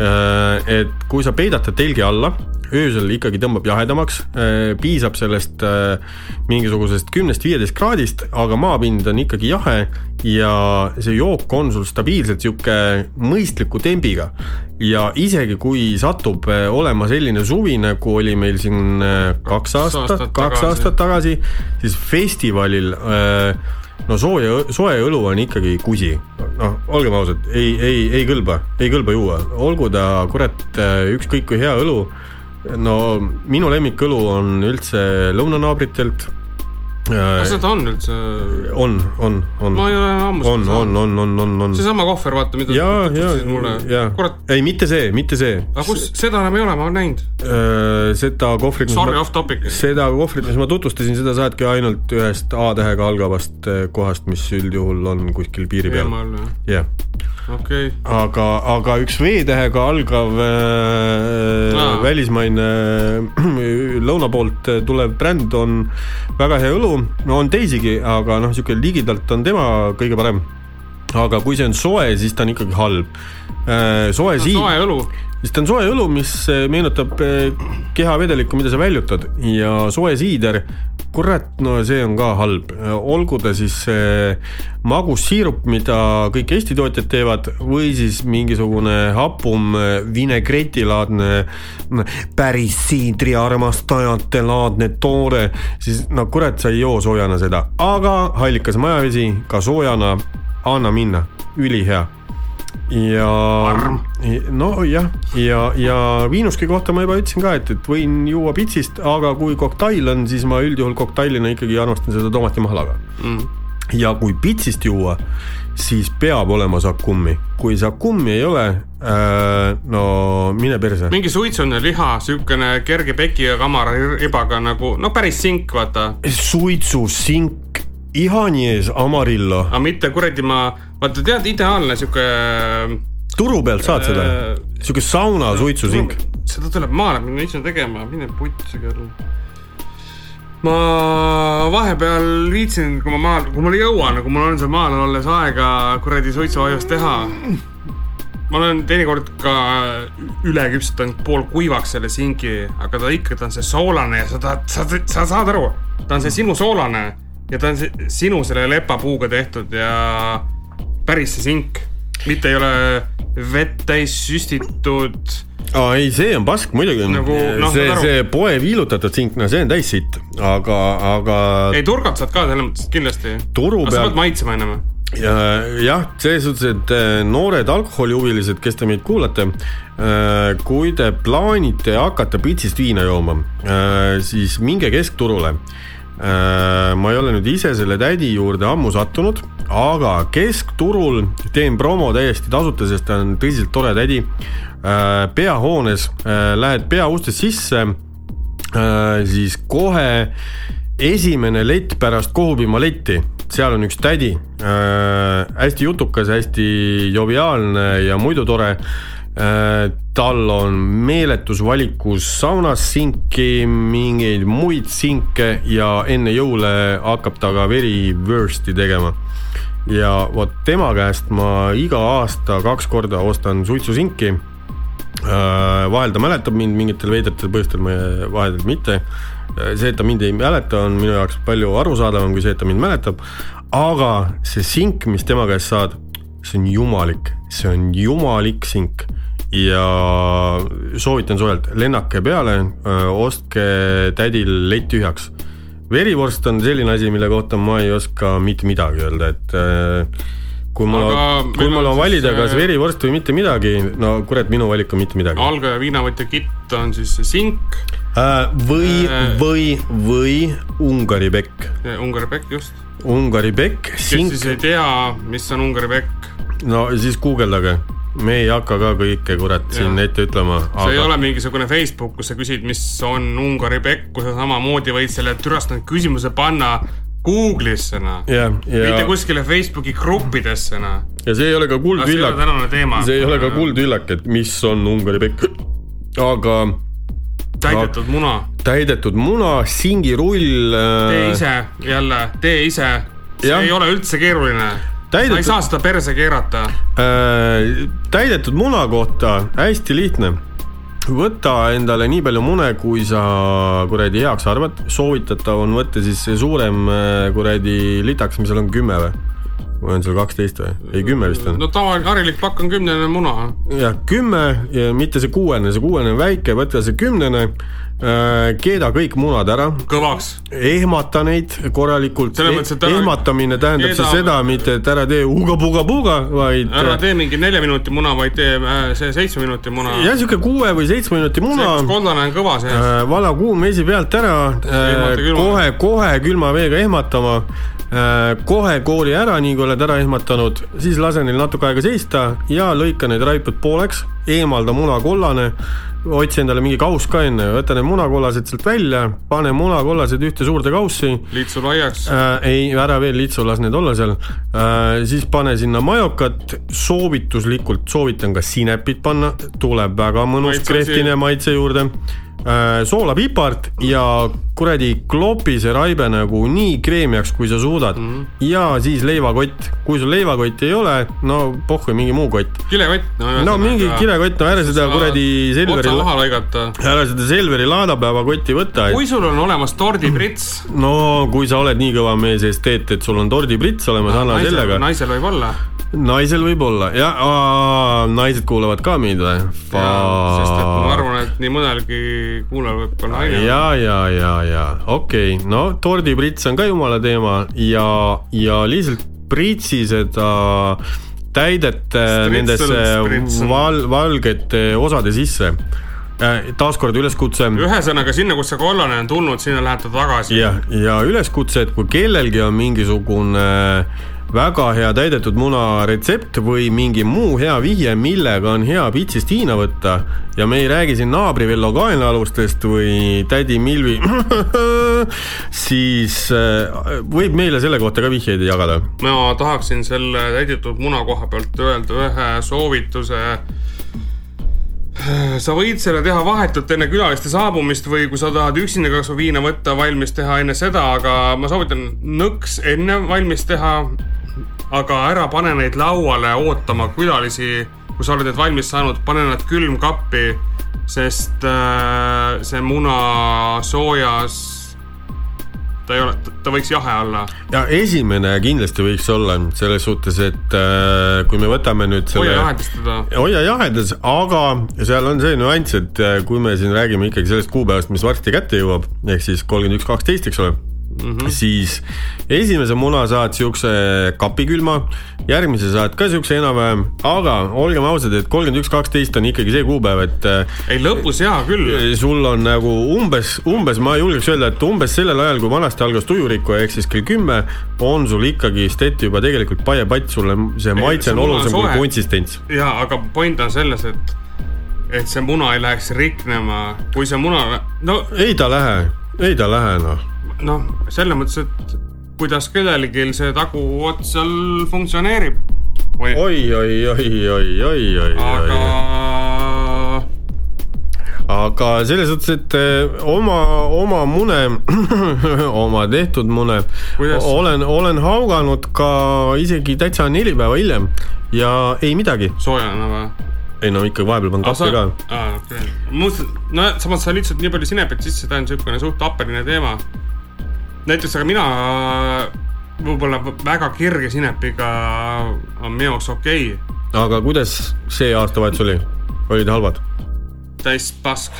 et kui sa peidad ta telgi alla öösel ikkagi tõmbab jahedamaks, äh, piisab sellest äh, mingisugusest kümnest-viieteist kraadist, aga maapind on ikkagi jahe ja see jook on sul stabiilselt sihuke mõistliku tembiga. ja isegi kui satub äh, olema selline suvi, nagu oli meil siin kaks aastat, kaks aastat tagasi, siis festivalil no sooja, soe õlu on ikkagi kusi. noh, olgem ausad, ei, ei, ei kõlba, ei kõlba juua, olgu ta kurat ükskõik kui hea õlu no minu lemmikõlu on üldse lõunanaabritelt. Kas seda on üldse? on, on, on. ma ei ole ammu on, on, on, on, on, on. seesama kohver, vaata, mida ja, ja, ja, kurat. ei, mitte see, mitte see. aga kus, seda enam ei ole, ma olen näinud. Äh, seda kohvrit. Sorry, off topic. seda kohvrit, mis ma tutvustasin, seda saadki ainult ühest A-tähega algavast äh, kohast, mis üldjuhul on kuskil piiri peal. jah okay.. aga, aga üks V-tähega algav äh, ah. välismaine äh, lõuna poolt tulev bränd on väga hea õlu, no on teisigi, aga noh, niisugune ligidalt on tema kõige parem. aga kui see on soe, siis ta on ikkagi halb äh,. soe no, siim. soe õlu siis ta on soe õlu, mis äh, meenutab äh, kehavedelikku, mida sa väljutad ja soe siider kurat, no see on ka halb, olgu ta siis magussiirup, mida kõik Eesti tootjad teevad, või siis mingisugune hapum vinegretilaadne, päris siidriarmastajate laadne toore, siis no kurat, sa ei joo soojana seda, aga hallikas majavesi ka soojana, anna minna, ülihea ja nojah, ja, ja viinuski kohta ma juba ütlesin ka, et, et võin juua pitsist, aga kui koktail on, siis ma üldjuhul koktailina ikkagi armastan seda tomatimahlaga mm.. ja kui pitsist juua, siis peab olema sakummi, kui sakummi ei ole äh,, no mine perse. mingi suitsune liha, siukene kerge peki ja kamara ribaga nagu, no päris sink, vaata. suitsusink Ihani ees Amarillo. aga mitte kuradi ma, vaata tead, ideaalne sihuke turu pealt saad seda? sihuke sauna suitsusink. seda tuleb maale minna ise tegema, mine putsi küll. ma vahepeal viitsin, kui ma maal, kui mul ei jõua, nagu mul on seal maal olles aega kuradi suitsuaiust teha. ma olen teinekord ka üle küpsetanud poolkuivaks selle singi, aga ta ikka, ta on see soolane ja sa tahad, sa, sa saad aru, ta on see sinu soolane ja ta on sinu selle lepapuuga tehtud ja päris see sink mitte ei ole vett täis süstitud. aa ei, see on pask muidugi nagu,. No, see, see poe viilutatud sink, no see on täis sitt, aga, aga. ei, turgat saad ka selles mõttes kindlasti. turu peal. sa pead maitsema ennem ja jah, selles suhtes, et äh, noored alkoholihuvilised, kes te meid kuulate, äh, kui te plaanite hakata pitsist viina jooma, äh, siis minge keskturule. Ma ei ole nüüd ise selle tädi juurde ammu sattunud aga keskturul teen promo täiesti tasuta, sest ta on tõsiselt tore tädi. Äh, peahoones äh, lähed peaustest sisse, äh, siis kohe esimene lett pärast Kohupima letti, seal on üks tädi äh,, hästi jutukas, hästi joviaalne ja muidu tore äh,. Tal on meeletus valikus saunas sinki, mingeid muid sinke ja enne jõule hakkab ta ka verivürsti tegema ja vot tema käest ma iga aasta kaks korda ostan suitsusinki. Äh, vahel ta mäletab mind mingitel veidratel põhjustel, vahel mitte. Äh, see, et ta mind ei mäleta, on minu jaoks palju arusaadavam kui see, et ta mind mäletab. aga see sink, mis tema käest saad, see on jumalik, see on jumalik sink ja soovitan soojalt, lennake peale, ostke tädil lett tühjaks verivorst on selline asi, mille kohta ma ei oska mitte midagi öelda, et kui mul on, kui mul on valida, kas verivorst või mitte midagi, no kurat, minu valik on mitte midagi. algaja viinavõtja kitt on siis sink äh,. või või, või Ungari pekk. Ungari pekk, just. Ungari pekk, sink. kes siis ei tea, mis on Ungari pekk? no siis guugeldage me ei hakka ka kõike kurat siin ette ütlema aga.... see ei ole mingisugune Facebook, kus sa küsid, mis on Ungari pekk, kus sa samamoodi võid selle türastanud küsimuse panna Google'isse noh yeah,. Yeah. mitte kuskile Facebooki gruppidesse noh. ja see ei ole ka kuldvillak. see ei ole ka kuldvillak, et mis on Ungari pekk, aga. täidetud aga, muna. täidetud muna, singirull äh.... tee ise jälle, tee ise. see ja. ei ole üldse keeruline täidetud... sa ei saa seda perse keerata äh,. täidetud muna kohta hästi lihtne. võta endale nii palju mune, kui sa kuradi heaks arvad, soovitatav on võtta siis see suurem äh, kuradi litaks, mis seal on, kümme või? Või on seal kaksteist või? ei, kümme vist on. no tavaline harilik pakk on kümnene muna. jah, kümme ja mitte see kuuene, see kuuene on väike, võta see kümnene Äh, keeda kõik munad ära. kõvaks. ehmata neid korralikult. Eh ehmatamine tähendab keeda... siis seda, mitte et ära tee uga-puga-puga, vaid. ära tee mingi nelja minuti muna, vaid tee äh, see seitsme minuti muna. jah, sihuke kuue või seitsme minuti muna. kollane on kõva sees äh,. vala kuum vesi pealt ära äh,, kohe, kohe külma veega ehmatama äh,. Kohe koori ära, nii kui oled ära ehmatanud, siis lase neil natuke aega seista ja lõika need raipud pooleks, eemalda muna kollane otsi endale mingi kauss ka enne, võta need munakollased sealt välja, pane munakollased ühte suurde kaussi. liitsu laiaks. Äh,. ei, ära veel liitsu, las need olla seal. Äh,. siis pane sinna majokat, soovituslikult soovitan ka sinepit panna, tuleb väga mõnus krehtine maitse juurde. Äh, soolapipart ja kuradi klopi see raibe nagu nii kreemiaks, kui sa suudad mm. -hmm. ja siis leivakott, kui sul leivakotti ei ole, no pohhu, mingi muu kott. kilekott, no. no mingi kilekott, no ära seda kuradi Selveri. otsa maha lõigata. ära seda Selveri laadapäevakotti võta et.... kui sul on olemas tordiprits. no kui sa oled nii kõva mees esteet, et sul on tordiprits olemas, anna sellega. naisel võib olla naisel võib olla ja aa, naised kuulavad ka meid või? sest et ma arvan, et nii mõnelgi kuulajal võib ka naine. ja, ja, ja, ja okei okay., no tordiprits on ka jumala teema ja, ja lihtsalt pritsi seda täidete nendesse val, valgete osade sisse äh, taaskord üleskutse. ühesõnaga sinna, kus see kollane on tulnud, sinna läheb ta tagasi. jah, ja üleskutse, et kui kellelgi on mingisugune äh, väga hea täidetud muna retsept või mingi muu hea vihje, millega on hea pitsist Hiina võtta ja me ei räägi siin naabri Vello kaenlaalustest või tädi Milvi siis äh, võib meile selle kohta ka vihjeid jagada. ma tahaksin selle täidetud muna koha pealt öelda ühe soovituse sa võid selle teha vahetult enne külaliste saabumist või kui sa tahad üksinda kasvõi viina võtta, valmis teha enne seda, aga ma soovitan nõks enne valmis teha. Aga ära pane neid lauale ootama külalisi, kui sa oled need valmis saanud, pane nad külmkappi, sest äh, see muna soojas ta ei ole, ta võiks jahe olla. ja esimene kindlasti võiks olla selles suhtes, et äh, kui me võtame nüüd selle. hoia jahedas teda. hoia jahedas, aga seal on see nüanss, et äh, kui me siin räägime ikkagi sellest kuupäevast, mis varsti kätte jõuab, ehk siis kolmkümmend üks, kaksteist, eks ole mm, -hmm. siis esimese muna saad siukse kapikülma, järgmise saad ka siukse enam-vähem, aga olgem ausad, et kolmkümmend üks, kaksteist on ikkagi see kuupäev, et. Ei lõpus hea küll. sul on nagu umbes, umbes ma julgeks öelda, et umbes sellel ajal, kui vanasti algas tujurikkuja ehk siis kell kümme, on sul ikkagi steti juba tegelikult paiepatt, sulle see maitse on olulisem kui konsistents. ja, aga point on selles, et et see muna ei läheks riknema, kui see muna, no. ei ta lähe, ei ta lähe noh noh, selles mõttes, et kuidas kellelgi see taguots seal funktsioneerib. oi, oi, oi, oi, oi, oi, oi. aga. aga selles suhtes, et eh, oma, oma mune oma tehtud mune kuidas? olen, olen hauganud ka isegi täitsa neli päeva hiljem ja ei midagi. soojana või? ei no ikka vahepeal panen kappi ka. aa, okei okay.. ma mõtlesin, no samas sa lihtsalt nii palju sinepit sisse, ta on niisugune suht happeline teema näiteks, aga mina võib-olla väga kirge sinepiga on minu jaoks okei okay.. aga kuidas see aastavahetus oli, olid halvad? täis pask.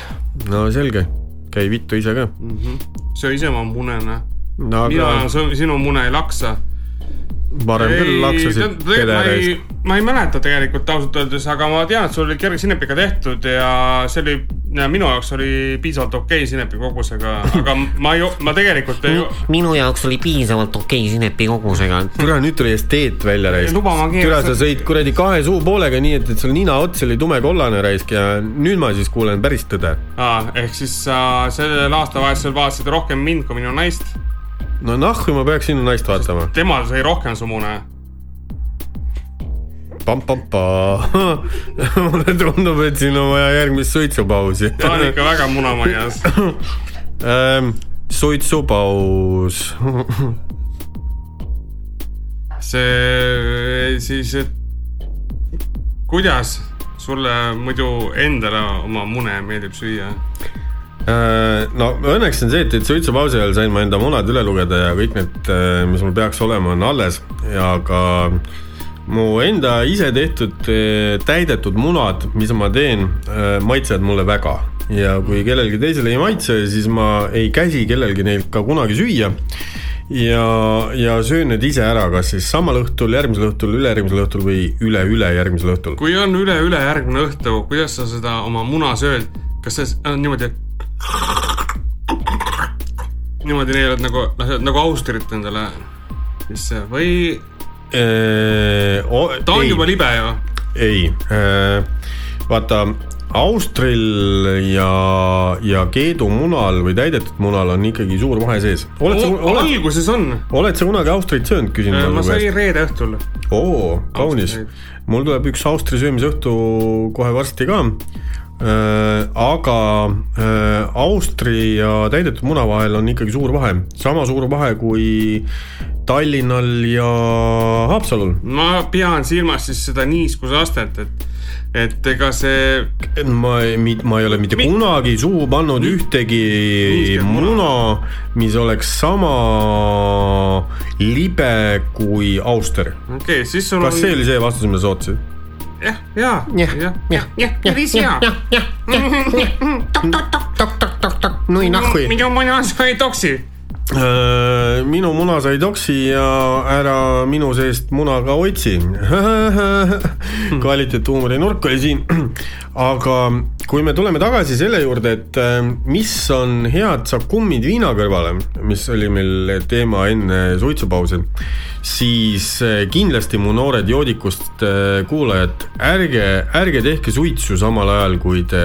no selge, käi vittu ise ka mm. -hmm. söö ise oma mune, noh no,. mina aga... sinu mune ei laksa varem küll laksasid pedereist. ma ei mäleta tegelikult ausalt öeldes, aga ma tean, et sul oli kerge sinepiga tehtud ja see oli, minu jaoks oli piisavalt okei okay sinepi kogusega, aga ma ei, ma tegelikult ei. minu jaoks oli piisavalt okei okay sinepi kogusega. kuule, nüüd tuli esteet välja raisk. kuule, sa sõid kuradi kahe suupoolega, nii et, et sul nina ots oli tumekollane raisk ja nüüd ma siis kuulen päris tõde. aa, ehk siis sa sellel aastavahetusel vaatasid rohkem mind kui minu naist no nahku ma peaks sinu naist vaatama. temal sai rohkem su mune. Pam-pam-pa mulle tundub, et siin on vaja järgmist suitsupausi ta on ikka väga munamajas ähm, suitsupaus see siis, et kuidas sulle muidu endale oma mune meeldib süüa? Äh, no õnneks on see, et, et suitsupausi ajal sain ma enda munad üle lugeda ja kõik need, äh, mis mul peaks olema, on alles. Ja ka mu enda ise tehtud äh, täidetud munad, mis ma teen, maitsevad mulle väga. Ja kui kellelgi teisele ei maitse, siis ma ei käsi kellelgi neid ka kunagi süüa. Ja, ja söön need ise ära, kas siis samal õhtul, järgmisel õhtul, ülejärgmisel õhtul või üle-ülejärgmisel õhtul. kui on üle-ülejärgmine õhtu, kuidas sa seda oma muna sööd, kas see on niimoodi, et niimoodi neelad nagu, noh, nagu Austrit endale sisse või? ta on ei, juba libe ju. ei, vaata Austril ja, ja Keedu munal või täidetud munal on ikkagi suur vahe sees. alguses on. oled sa kunagi Austrit söönud, küsin ma. ma sain reede õhtul. oo, kaunis. mul tuleb üks Austri söömise õhtu kohe varsti ka Äh, aga äh, Austri ja täidetud muna vahel on ikkagi suur vahe, sama suur vahe kui Tallinnal ja Haapsalul. ma pean silmas siis seda niiskusastet, et et ega see. ma ei, ma ei ole mitte Mi... kunagi suhu pannud Mi... ühtegi muna, mis oleks sama libe kui auster. okei okay,, siis sul kas on... see oli see vastus, mida sa ootasid? Jah, ja, jah, jah, jah, jah, päris hea. tok-tok-tok-tok-tok-tok, nui nahhui. minu muna sai toksi. Minu muna sai toksi ja ära minu seest muna ka otsi kvaliteethuumori nurk oli siin. aga kui me tuleme tagasi selle juurde, et äh, mis on head sakummid viina kõrvale, mis oli meil teema enne suitsupausi, siis äh, kindlasti mu noored joodikust äh, kuulajad, ärge, ärge tehke suitsu samal ajal, kui te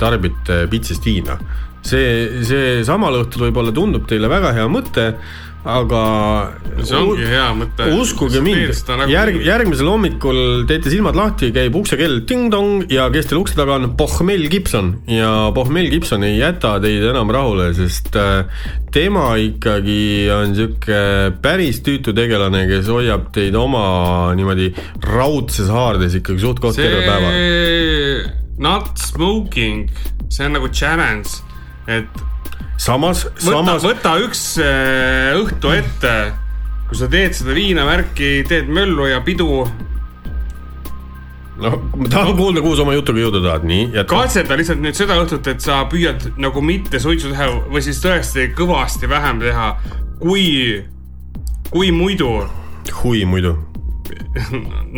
tarbite pitsist viina. See, see samal õhtul võib-olla tundub teile väga hea mõte aga. see ongi hea mõte. uskuge mind, nagu... järg, järgmisel hommikul teete silmad lahti, käib uksekell ting-tong ja kes teil ukse taga on, Pohmel Gibson ja Pohmel Gibson ei jäta teid enam rahule, sest äh, tema ikkagi on sihuke päris tüütu tegelane, kes hoiab teid oma niimoodi raudses haardes ikkagi suht-koht terve päeva. Not smoking, see on nagu challenge, et samas, samas. võta üks äh, õhtu ette, kui sa teed seda viinavärki, teed möllu ja pidu. noh, ma tahan no. kuulda, kuhu sa oma jutuga jõuda tahad, nii. katseta lihtsalt nüüd seda õhtut, et sa püüad nagu mitte suitsu teha või siis tõesti kõvasti vähem teha, kui, kui muidu. kui muidu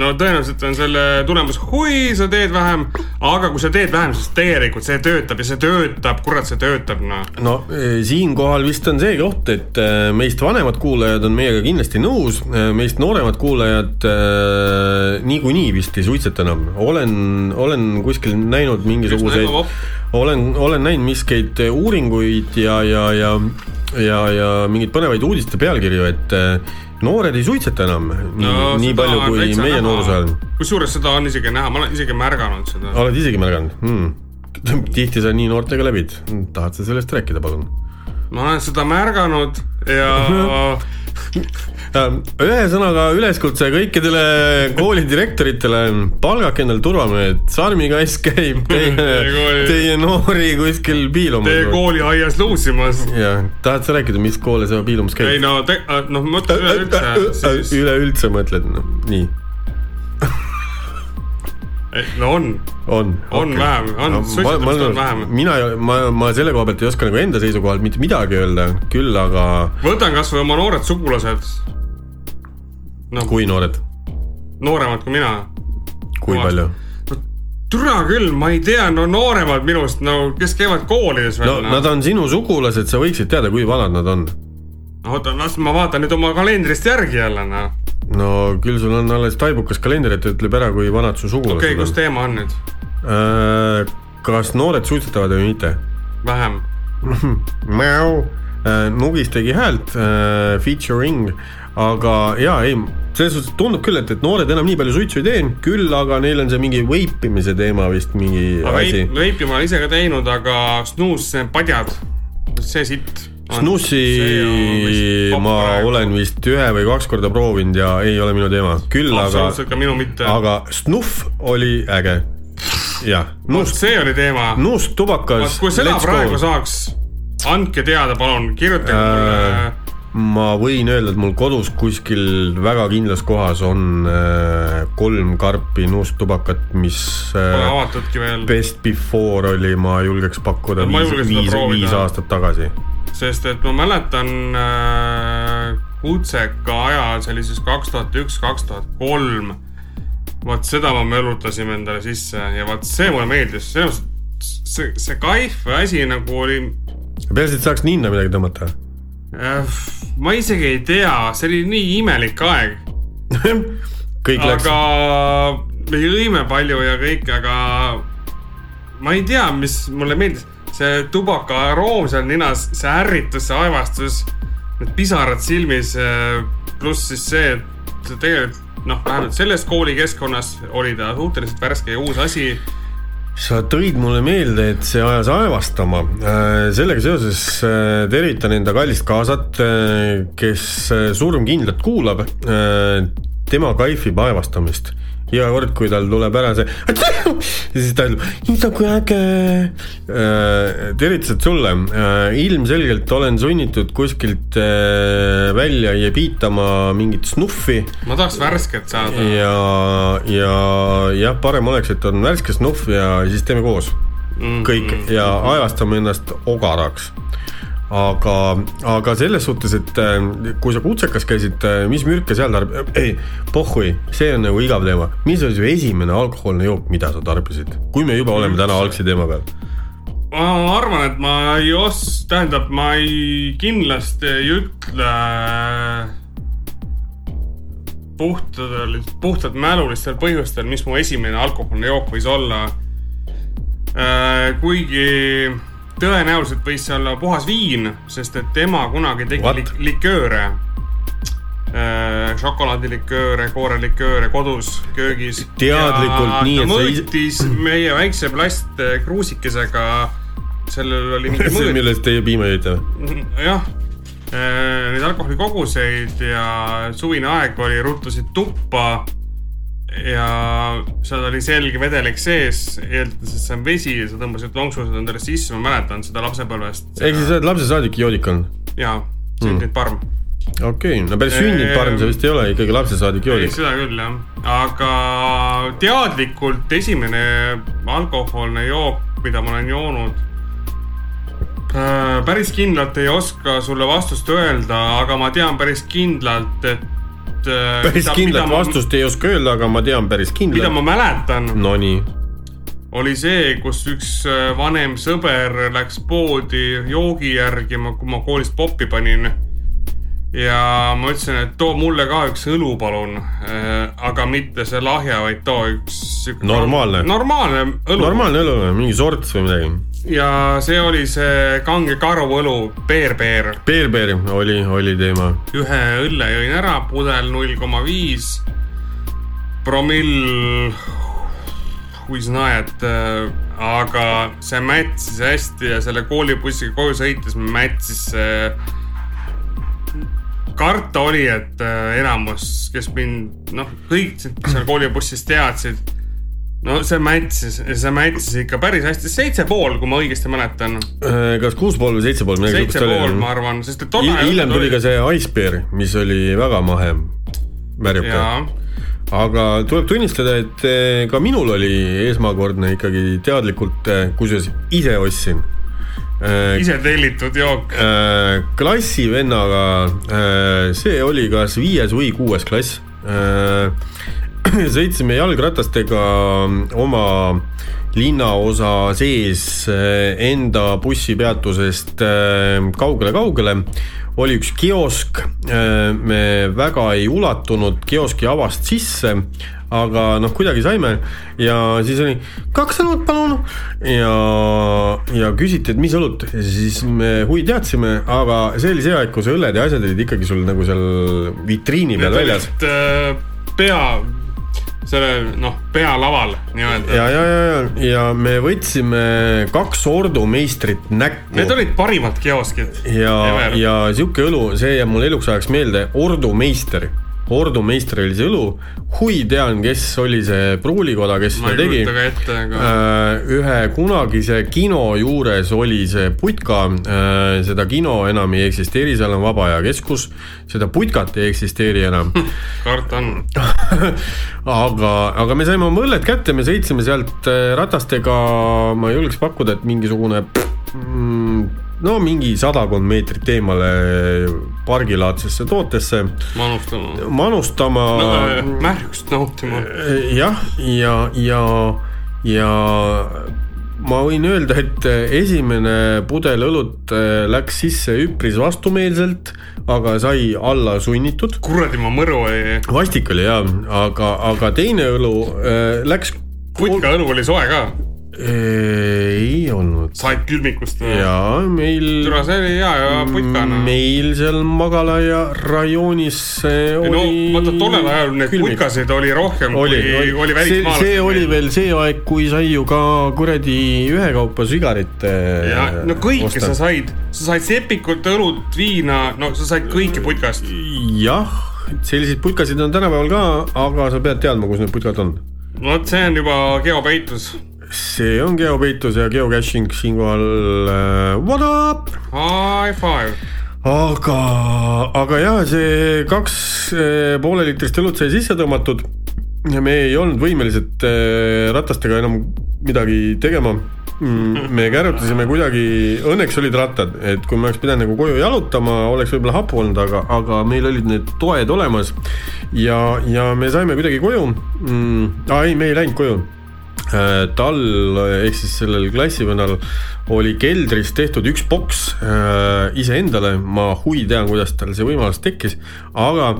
no tõenäoliselt on selle tulemus, hui, sa teed vähem, aga kui sa teed vähem, siis tegelikult see töötab ja see töötab, kurat, see töötab, noh. no e, siinkohal vist on see koht, et e, meist vanemad kuulajad on meiega kindlasti nõus, e, meist nooremad kuulajad äh, niikuinii vist ei suitseta enam, olen, olen kuskil näinud mingisuguseid, olen, olen näinud miskit uuringuid ja, ja, ja, ja, ja mingeid põnevaid uudiste pealkirju, et noored ei suitseta enam no, nii palju kui meie nooruse ajal. kusjuures seda on isegi näha, ma olen isegi märganud seda. oled isegi märganud hmm.? tihti sa nii noortega läbid, tahad sa sellest rääkida, palun? Ma olen seda märganud ja Ähm, ühesõnaga üleskutse kõikidele koolidirektoritele, palgake endale turvamehed, sarmikass käib teie, teie noori kuskil piilumas. Teie kooliaias luusimas. jah, tahad sa rääkida, mis koole sa piilumas käid? ei no, noh, mõtle üleüldse. üleüldse mõtled, noh, nii no on. on, on okay. vähem, on no,, suitsetamist on vähem. mina, ma, ma selle koha pealt ei oska nagu enda seisukohalt mitte midagi öelda, küll aga. võtan kasvõi oma noored sugulased no.. kui noored? nooremad kui mina. kui Omast. palju? türa küll, ma ei tea, no nooremad minust, no kes käivad koolides veel. no nad on sinu sugulased, sa võiksid teada, kui vanad nad on. oota, las ma vaatan nüüd oma kalendrist järgi jälle, noh. No küll sul on alles taibukas kalender, et ütleb ära, kui vanad su sugulased okay, on. okei, kus teema on nüüd äh,? kas noored suitsetavad või mitte? vähem Mäu äh,, Nugis tegi häält äh,, featuring aga jaa, ei, selles suhtes tundub küll, et, et noored enam nii palju suitsu ei tee, küll aga neil on see mingi veipimise teema vist mingi aga asi. veipi ma olen ise ka teinud, aga snuus, padjad, see sitt. Snussi ma olen vist ühe või kaks korda proovinud ja ei ole minu teema, küll aga. minu mitte. aga snuff oli äge. jah. see oli teema. nuust, tubakas. kui seda praegu go. saaks, andke teada, palun, kirjutage äh, mulle ma võin öelda, et mul kodus kuskil väga kindlas kohas on äh, kolm karpi nuustubakat, mis äh, Best Before oli, ma julgeks pakkuda no, viis, viis, viis aastat tagasi. Sest et ma mäletan äh, kutseka ajal, see oli siis kaks tuhat üks, kaks tuhat kolm. vaat seda me mölutasime endale sisse ja vaat see mulle meeldis, selles mõttes see, see kaif asi nagu oli. peaasi, et saaks ninna midagi tõmmata Äh, ma isegi ei tea, see oli nii imelik aeg kõik läks. aga me jõime palju ja kõik, aga ma ei tea, mis mulle meeldis, see tubaka aroom seal ninas, see ärritus, see aevastus, need pisarad silmis. Äh, pluss siis see, et tegelikult noh, vähemalt selles koolikeskkonnas oli ta suhteliselt värske ja uus asi sa tõid mulle meelde, et see ajas aevastama. Äh, sellega seoses äh, tervitan enda kallist kaasat, kes surmkindlalt kuulab. tema kaifib aevastamist iga kord, kui tal tuleb ära see ja siis ta ütleb, issand kui äge äh,. tervitused sulle äh,, ilmselgelt olen sunnitud kuskilt äh, välja jebiitama mingit snuffi. ma tahaks värsket saada. ja, ja jah, parem oleks, et on värske snuff ja siis teeme koos mm -hmm. kõik ja aevastame ennast ogaraks aga, aga selles suhtes, et äh, kui sa kutsekas käisid, mis mürke seal tarb-, ei, pohhui, see on nagu igav teema. mis oli su esimene alkohoolne jook, mida sa tarbisid, kui me juba oleme täna algse teema peal? ma arvan, et ma ei os-, tähendab, ma ei, kindlasti ei ütle puhtadel, puhtalt mälulistel põhjustel, mis mu esimene alkohoolne jook võis olla. kuigi tõenäoliselt võis see olla puhas viin, sest et ema kunagi tegi lik likööre äh,. šokolaadilikööre, koorelikööre kodus köögis. teadlikult ja nii, ise. mõõtis meie väikse plastkruusikesega, sellel oli mingi mõõt. millest teie piima jõite või? jah äh,, neid alkoholikoguseid ja suvine aeg oli, ruttusid tuppa ja seal oli selge vedelik sees, eeldades, et see on vesi ja sa tõmbasid lonksused endale sisse, ma mäletan seda lapsepõlvest. ehk siis sa oled lapsest saadik joodik olnud? jaa, sündinud mm. parm. okei okay., no päris sündinud parm see vist ei ole, ikkagi lapsest saadik joodik. seda küll jah, aga teadlikult esimene alkohoolne jook, mida ma olen joonud äh, päris kindlalt ei oska sulle vastust öelda, aga ma tean päris kindlalt, et Äh, päris kindlat vastust ma, ei oska öelda, aga ma tean päris kindlalt. mida ma mäletan. Nonii. oli see, kus üks äh, vanem sõber läks poodi joogi järgima, kui ma koolist poppi panin. ja ma ütlesin, et too mulle ka üks õlu, palun. Äh, aga mitte see lahja, vaid too üks. normaalne. normaalne õlu. normaalne õlu, mingi sorts või midagi ja see oli see kange karuõlu Beer-Beer. Beer-Beer oli, oli teema. ühe õlle jõin ära, pudel null koma viis. promill, kui sa näed, aga see mätsis hästi ja selle koolibussiga koju sõites mätsis see karta oli, et enamus, kes mind, noh, kõik seal koolibussis teadsid no see mätsis, see mätsis ikka päris hästi, seitse pool, kui ma õigesti mäletan. Äh, kas kuus pool või seitse pool? seitse pool, ma arvan, sest et ajal. hiljem tuli ka see Icebear, mis oli väga mahe märjuke. aga tuleb tunnistada, et äh, ka minul oli esmakordne ikkagi teadlikult, äh, kusjuures ise ostsin ise tellitud jook. klassivennaga, see oli kas viies või kuues klass sõitsime jalgratastega oma linnaosa sees eh, enda bussipeatusest kaugele-kaugele. Eh, oli üks kiosk, eh, me väga ei ulatunud kioski avast sisse, aga noh, kuidagi saime ja siis oli kaks õlut palun ja, ja küsiti, et mis õlut, siis me huvi teadsime, aga see oli see aeg, kus õlled ja asjad olid ikkagi sul nagu seal vitriini peal väljas. pea sellel noh, pealaval nii-öelda. ja, ja, ja, ja, ja me võtsime kaks Ordu meistrit näkku. Need olid parimad kioskid. ja, ja sihuke õlu, see jääb mul eluks ajaks meelde, Ordu meister Ordu see õlu. hui tean, kes oli see pruulikoda, kes seda tegi. Aga... Äh, ühe kunagise kino juures oli see putka, äh, seda kino enam ei eksisteeri, seal on Vaba Aja Keskus, seda putkat ei eksisteeri enam. Karta on aga, aga me saime oma õlled kätte, me sõitsime sealt äh, ratastega, ma julgeks pakkuda, et mingisugune mm, no mingi sadakond meetrit eemale pargilaadsesse tootesse. manustama. manustama no, märjust nautima. jah, ja, ja, ja ma võin öelda, et esimene pudel õlut äh, läks sisse üpris vastumeelselt, aga sai alla sunnitud. kuradi ma mõru ei. vastik oli jaa, aga, aga teine õlu äh, läks. putka õlu oli soe ka ei olnud. said külmikust jaa, meil. türa, see oli hea ja putkane. meil seal Magalaia rajoonis oli. no vaata tollel ajal neid putkasid oli rohkem oli, kui oli, oli välismaalased. see oli veel see aeg, kui sai ju ka kuradi ühekaupa sigarette. ja no kõike osta. sa said, sa said sepikut, õlut, viina, no sa said kõike putkast. jah, selliseid putkasid on tänapäeval ka, aga sa pead teadma, kus need putkad on. no vot, see on juba geopeitus see on geopeitus ja geocaching siinkohal uh, what up? High five aga, aga jah, see kaks äh, pooleliitrist õlut sai sisse tõmmatud ja me ei olnud võimelised äh, ratastega enam midagi tegema. me kärutasime kuidagi, õnneks olid rattad, et kui me oleks pidanud nagu koju jalutama, oleks võib-olla hapu olnud, aga, aga meil olid need toed olemas. ja, ja me saime kuidagi koju mm,. aa ei, me ei läinud koju Äh, tal ehk siis sellel klassivennal oli keldris tehtud üks boks äh, iseendale, ma hui tean, kuidas tal see võimalus tekkis, aga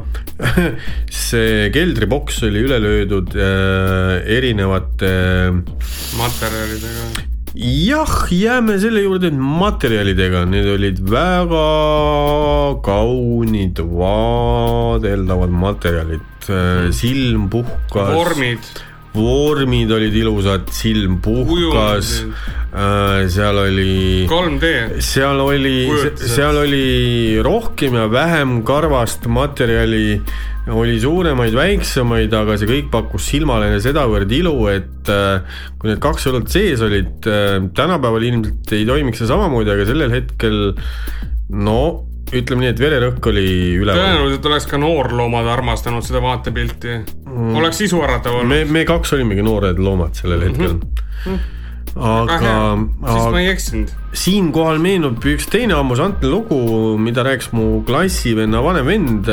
see keldriboks oli üle löödud äh, erinevate materjalidega. Jah, jääme selle juurde, et materjalidega, need olid väga kaunid, vaadeldavad materjalid, silm puhkas. vormid vormid olid ilusad, silm puhkas, äh, seal oli. 3D. seal oli, seal oli rohkem ja vähem karvast materjali, oli suuremaid, väiksemaid, aga see kõik pakkus silmale sedavõrd ilu, et äh, kui need kaks õlut sees olid, äh, tänapäeval ilmselt ei toimiks see samamoodi, aga sellel hetkel no ütleme nii, et vererõhk oli üleval. tõenäoliselt oleks ka noorloomad armastanud seda vaatepilti mm.. oleks isuäratav olnud. me, me kaks olimegi noored loomad sellel hetkel mm. -hmm aga, eksinud. siinkohal meenub üks teine ammusantne lugu, mida rääkis mu klassivenna vanem vend,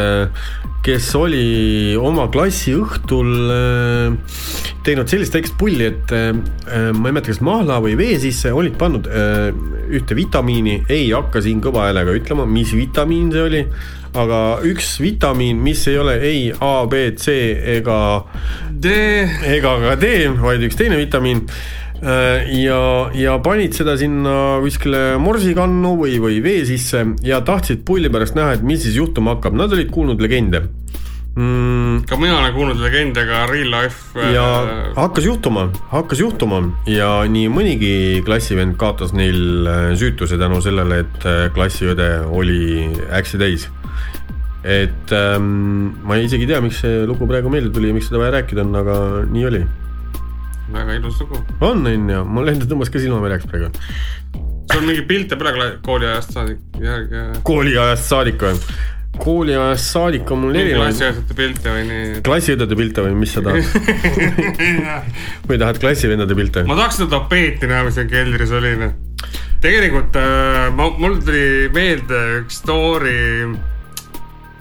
kes oli oma klassiõhtul äh, teinud sellist väikest pulli, et äh, ma ei mäleta, kas mahla või vee sisse olid pannud äh, ühte vitamiini, ei hakka siin kõva häälega ütlema, mis vitamiin see oli, aga üks vitamiin, mis ei ole ei A, B, C ega D ega ka D, vaid üks teine vitamiin ja, ja panid seda sinna kuskile morsikannu või, või vee sisse ja tahtsid pulli pärast näha, et mis siis juhtuma hakkab, nad olid kuulnud legende mm.. ka mina olen kuulnud legende ka real life. Äh, ja hakkas juhtuma, hakkas juhtuma ja nii mõnigi klassivend kaotas neil äh, süütuse tänu sellele, et klassiõde oli äksi täis. et ähm, ma isegi ei tea, miks see lugu praegu meelde tuli ja miks seda vaja rääkida on, aga nii oli väga ilus lugu. on, on ju, mul endal tõmbas ka silma mereks praegu. sul on mingi pilte praegu kooliajast saadik järgi? kooliajast saadik või? kooliajast saadik on mul erinevaid. klassiõdede pilte või nii? klassiõdede pilte või mis sa tahad või tahad klassivendade pilte? ma tahaks seda tapeeti näha, mis seal keldris oli. Noh. tegelikult äh, ma, mul tuli meelde üks story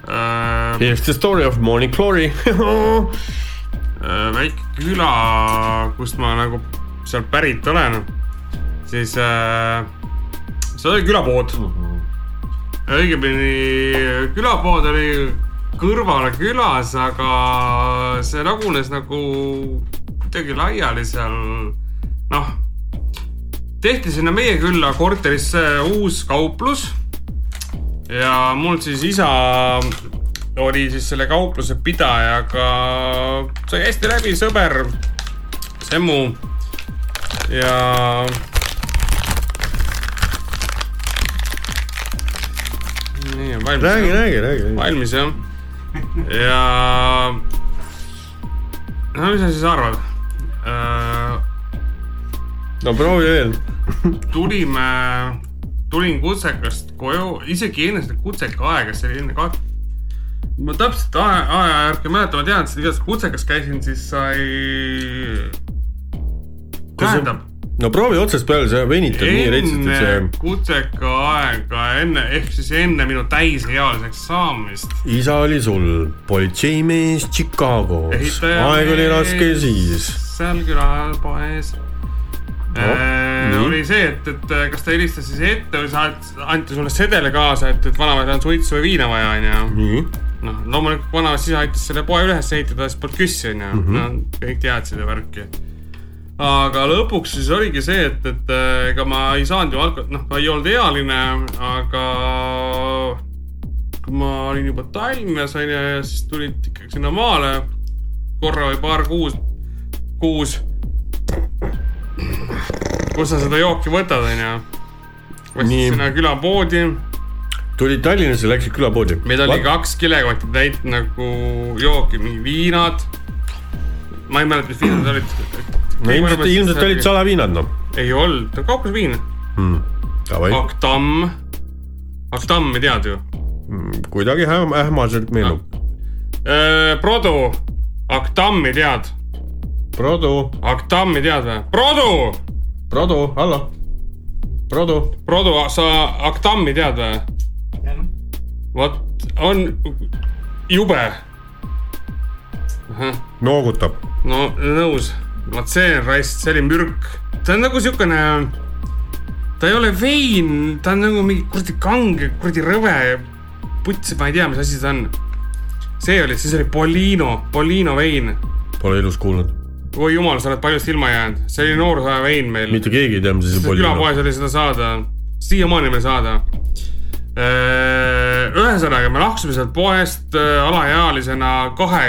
äh,. Here's the story of Morning Glory väike küla, kust ma nagu sealt pärit olen, siis äh, seal oli külapood. õigemini külapood oli kõrval külas, aga see lagunes nagu kuidagi laiali seal, noh. tehti sinna meie külla korterisse uus kauplus ja mul siis isa oli siis selle kaupluse pidajaga, sai hästi läbi, sõber, Semmu ja. nii on valmis. räägi, räägi, räägi. valmis jah. ja no mis sa siis arvad äh,? no proovi veel tulime, tulin kutsekast koju, isegi enne seda kutseka aega, see oli enne kaht ma täpselt ajajärke ei mäleta, ma tean, et igatahes kutsekas käisin, siis sai. tähendab. no proovi otsast peale, sa venitad nii retsilt, et see. kutseka aega enne, ehk siis enne minu täisealiseks saamist. isa oli sul politseimees Chicagos, aeg oli raske siis. seal külapoes no, äh, oli see, et, et kas ta helistas siis ette või saat-, anti sulle sedeli kaasa, et, et vanamehed on suitsu või viina vaja, onju noh, loomulikult vanaisa isa aitas selle poe üles ehitada, siis polnud küssi onju mm, -hmm. no kõik teadsid ju värki. aga lõpuks siis oligi see, et, et äh, ega ma ei saanud ju alko-, noh, ma ei olnud ealine, aga kui ma olin juba Tallinnas onju ja siis tulid ikkagi sinna maale korra või paar kuus, kuus. kus sa seda jooki võtad onju. ostsid sinna külapoodi tulid Tallinnasse, läksid külapoodi. meil oli What? kaks kilekotti täit nagu jooki, mingi viinad. ma ei mäleta, mis viinad olid. no ilmselt, ilmselt olid salaviinad noh. ei olnud, kauplusviin hmm.. Aktamm, Aktammi tead ju hmm,? kuidagi ähmaselt meenub no.. Äh, Produ, Aktammi tead? Produ. Aktammi tead või? Produ Produ, hallo, Produ, Produ, sa Aktammi tead või? vot, on jube. noogutab. no nõus, vot see on raisk, see oli mürk. ta on nagu siukene, ta ei ole vein, ta on nagu mingi kuradi kange, kuradi rõve puts, ma ei tea, mis asi see on. see oli, siis oli Polino, Polino vein. Pole elus kuulnud. oi jumal, sa oled paljust ilma jäänud, see oli noorsooja vein meil. mitte keegi ei tea, mis asi Sest oli. külapoes oli seda saada, siiamaani veel saada. ühesõnaga, me lahkusime sealt poest äh, alaealisena kahe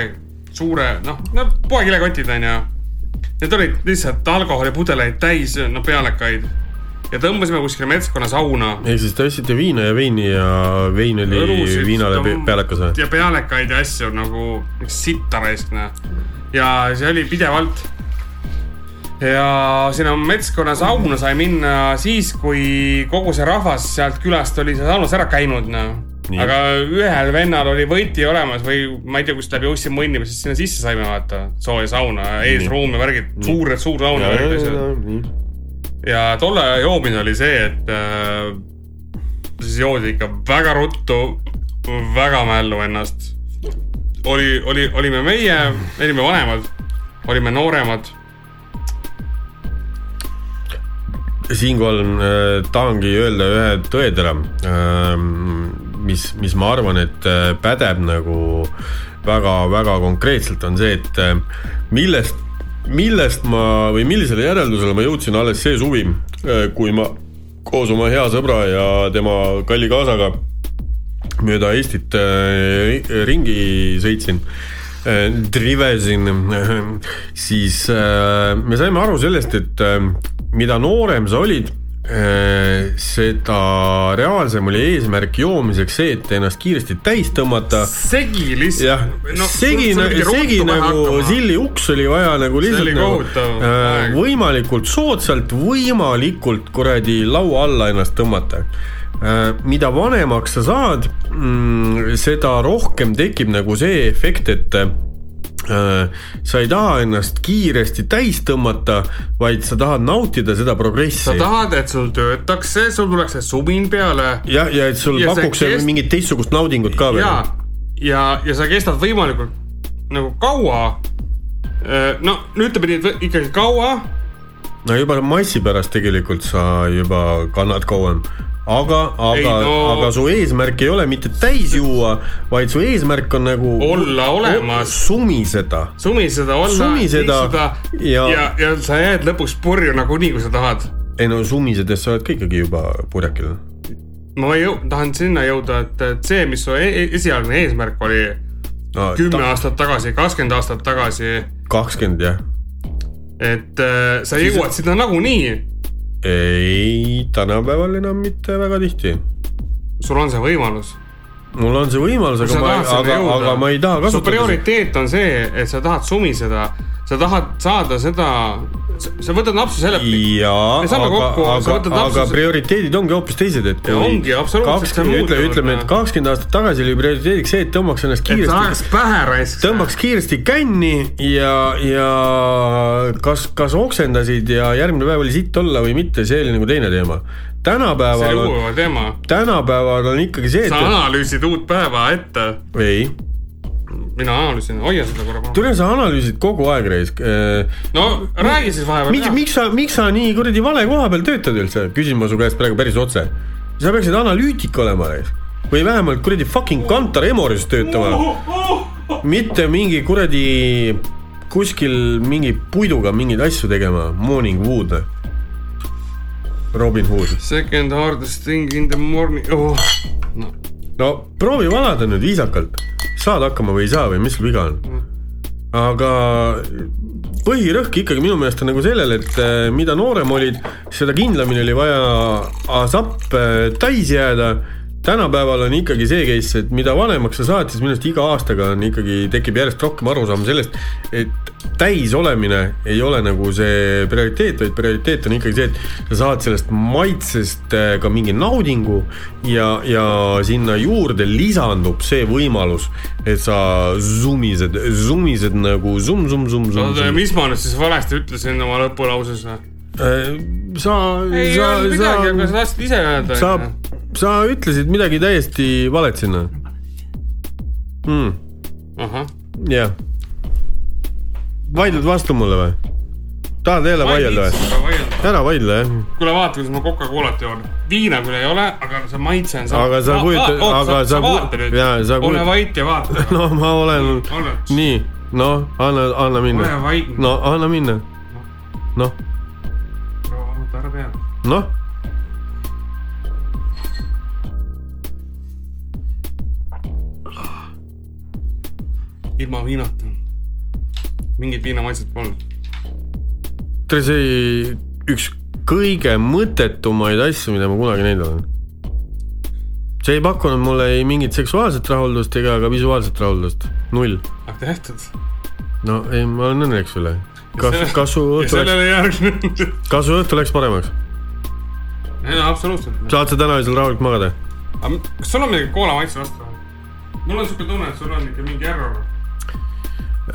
suure, noh, no poekilekotid onju. Need olid lihtsalt alkoholipudeleid täis, no pealekaid. ja tõmbasime kuskile metskonna sauna. ehk siis te ostsite viina ja veini ja vein oli Õlusid, viinale pealekas või? ja pealekaid ja asju nagu üks sitta raisk, noh. ja see oli pidevalt. Ja sinna metskonna sauna sai minna siis, kui kogu see rahvas sealt külast oli seal saunas ära käinud, noh. Aga ühel vennal oli võti olemas või ma ei tea, kust läbi ostsin mõnni, siis sinna sisse saime vaata, sooja sauna, eesruum ja värgid, suur, suur saun ja tolle aja joomine oli see, et äh, siis joodi ikka väga ruttu, väga mällu ennast. oli, oli, olime meie, me olime vanemad, olime nooremad. Siinkohal äh, tahangi öelda ühe tõetera, mis, mis ma arvan, et äh, pädeb nagu väga-väga konkreetselt, on see, et äh, millest, millest ma või millisele järeldusele ma jõudsin alles see suvi, kui ma koos oma hea sõbra ja tema kalli kaasaga mööda Eestit ringi sõitsin drivesin, siis me saime aru sellest, et mida noorem sa olid, seda reaalsem oli eesmärk joomiseks see, et ennast kiiresti täis tõmmata. segi lihtsalt. jah, segi, segi nagu silli uks oli vaja nagu lihtsalt nagu, äh, võimalikult soodsalt, võimalikult kuradi laua alla ennast tõmmata äh, mida vanemaks sa saad, seda rohkem tekib nagu see efekt, et sa ei taha ennast kiiresti täis tõmmata, vaid sa tahad nautida seda progressi sa. tahad, et sul töötaks see, sul tuleks see sumin peale ja, ja et sul Ja pakuks kest- mingit teistsugust naudingut ka veel ja, ja, ja sa kestad võimalikult nagu kaua. no ütleme nii, et ikkagi kaua no juba massi pärast tegelikult sa juba kannad kauem. aga, aga no..., aga su eesmärk ei ole mitte täis juua, vaid su eesmärk on nagu Olla olemas. sumiseda. sumiseda olla, Sumiseda ja, ja- ja, sa jääd lõpuks purju nagunii, kui sa tahad. ei no sumisedes sa oled ka ikkagi juba purjakil. ma jõu-, tahan sinna jõuda, et, et see, mis su e e- esialgne eesmärk oli no, kümme aastat tagasi, kakskümmend aastat tagasi, kakskümmend jah. et äh, sa jõuad sinna nagunii. ei, tänapäeval enam mitte väga tihti. sul on see võimalus. mul on see võimalus, aga ma, aga, aga ma ei taha su kasutada seda. prioriteet on see, et sa tahad sumiseda, sa tahad saada seda, sa võtad napsu selle. jaa, aga kokku,, sa aga aga prioriteedid ongi hoopis teised, et ongi, absoluutselt, see ütle, ütleme, et kakskümmend aastat tagasi oli prioriteediks see, et tõmbaks ennast et sa kiiresti ajaks pähe raisk. tõmbaks kiiresti känni ja, ja kas, kas oksendasid ja järgmine päev oli sitt olla või mitte, see oli nagu teine teema. see tänapäeval oli on, uue teema. tänapäeval on ikkagi see, sa et analüüsid uut päeva ette. ei, mina analüüsin, hoia seda korra. tule sa analüüsid kogu aeg raisk. no räägi siis vahepeal. miks, miks sa, miks sa nii kuradi vale koha peal töötad üldse, küsin ma su käest praegu päris otse. sa peaksid analüütik olema raisk või vähemalt kuradi fucking Kantar Emoris töötama, mitte mingi kuradi kuskil mingi puiduga mingeid asju tegema, Morning Wood. Robin Hood. Second hardest thing in the morning oh.. no no proovi valada nüüd viisakalt, saad hakkama või ei saa või mis sul viga on? aga põhirõhk ikkagi minu meelest on nagu sellel, et äh, mida noorem olid, seda kindlamini oli vaja asapp äh, täis jääda. Tänapäeval on ikkagi see case, et mida vanemaks sa saad, siis minu arust iga aastaga on ikkagi, tekib järjest rohkem arusaam sellest, et täis olemine ei ole nagu see prioriteet, vaid prioriteet on ikkagi see, et sa saad sellest maitsest äh, ka mingi naudingu ja, ja sinna juurde lisandub see võimalus, et sa sumised, sumised nagu summ-summ-summ-summ oota, mis ma nüüd siis valesti ütlesin oma lõpulauses või? sa, ei sa, olnud midagi, aga sa sa, tahtsid ise öelda. sa, sa ütlesid midagi täiesti valet sinna mm,. jah. vaidled vastu mulle või? tahad jälle vaielda või? ära vaidle jah. kuule vaata, kuidas ma Coca-Colat joon. viina küll ei ole, aga see maitse on Aga sa kujutad- aga sa sa vaata nüüd sa, ole vait ja vaata. no ma olen, ole, nii, noh, anna, anna minna ole. vait. no anna minna. noh, pea. noh, ilma viinata. mingit viinamaitset polnud. tere, see üks kõige mõttetumaid asju, mida ma kunagi näinud olen. see ei pakkunud mulle ei mingit seksuaalset rahuldust ega ka visuaalset rahuldust, null. ah tehtud. no ei, ma olen õnnelik sulle. kas, kas su õhtu läks, kas su õhtu läks paremaks? absoluutselt. saad sa täna öösel rahulikult magada? kas sul on midagi koola maitse vastu? mul on siuke tunne, et sul on ikka mingi error.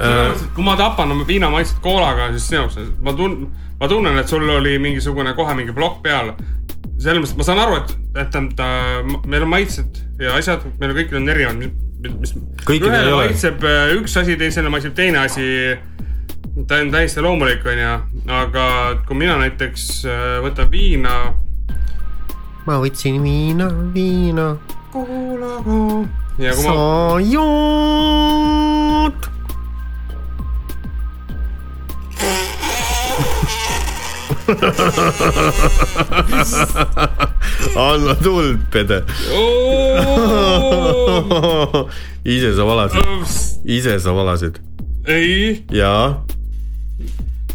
Äh, kui ma tapan oma viinamaitset koolaga, siis sinu jaoks, ma tun-, ma tunnen, et sul oli mingisugune kohe mingi plokk peal. selles mõttes, et ma saan aru, et, et ta, meil on maitsed ja asjad, meil kõigil on erinevad, mis, mis. Ei ühele maitseb äh, üks asi, teisele maitseb teine asi. Ta on täiesti loomulik, onju, aga kui mina näiteks äh, võtan viina. ma võtsin viina, viina, ja kui ma sa jood. anna tuld, Pede. Ise sa valasid, ise sa valasid ei.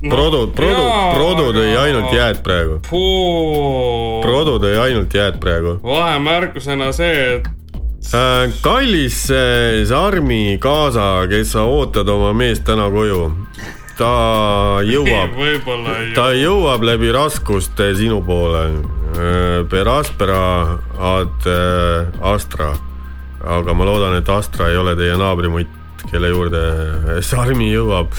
Ja Produ, Produ, Produ tõi ainult jääd praegu. Produ tõi ainult jääd praegu. vahemärkusena see, et Äh, kallis äh, Sarmi kaasa, kes sa ootad oma meest täna koju, ta jõuab, ta jõuab läbi raskuste sinu poole. Per aspera ad äh, astra. aga ma loodan, et Astra ei ole teie naabrimutt, kelle juurde Sarmi jõuab.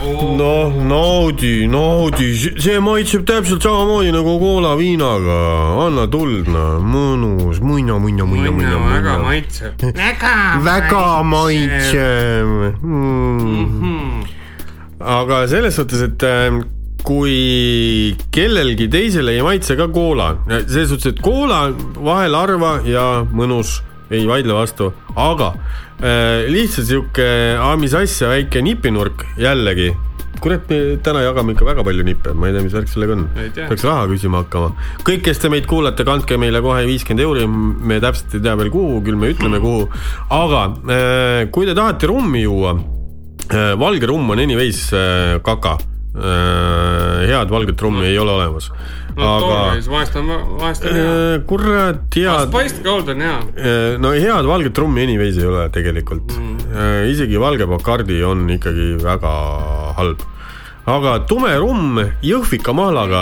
noh, naudi, naudi, see maitseb täpselt samamoodi nagu koola viinaga, anna tuld, noh, mõnus, muina, muina, muina, muina, väga muina. maitseb. väga maitsev mm.. aga selles suhtes, et äh, kui kellelgi teisele ei maitse ka koola, selles suhtes, et koola vahel harva ja mõnus, ei vaidle vastu, aga äh, lihtsalt sihuke amis asja väike nipinurk jällegi. kurat, me täna jagame ikka väga palju nippe, ma ei tea, mis värk sellega on peaks raha küsima hakkama. kõik, kes te meid kuulate, kandke meile kohe viiskümmend euri, me täpselt ei tea veel kuhu, küll me ütleme, kuhu. aga äh, kui te tahate rummi juua, valge rumm on anyways äh, kaka. head valget rummi ei ole olemas. No aga siis, vahest on, vahest on hea. äh, kurat, head, Spiced Gold on hea. no head valget rummi anyways ei ole tegelikult mm.. isegi valge Bacardi on ikkagi väga halb. aga tume rumm jõhvika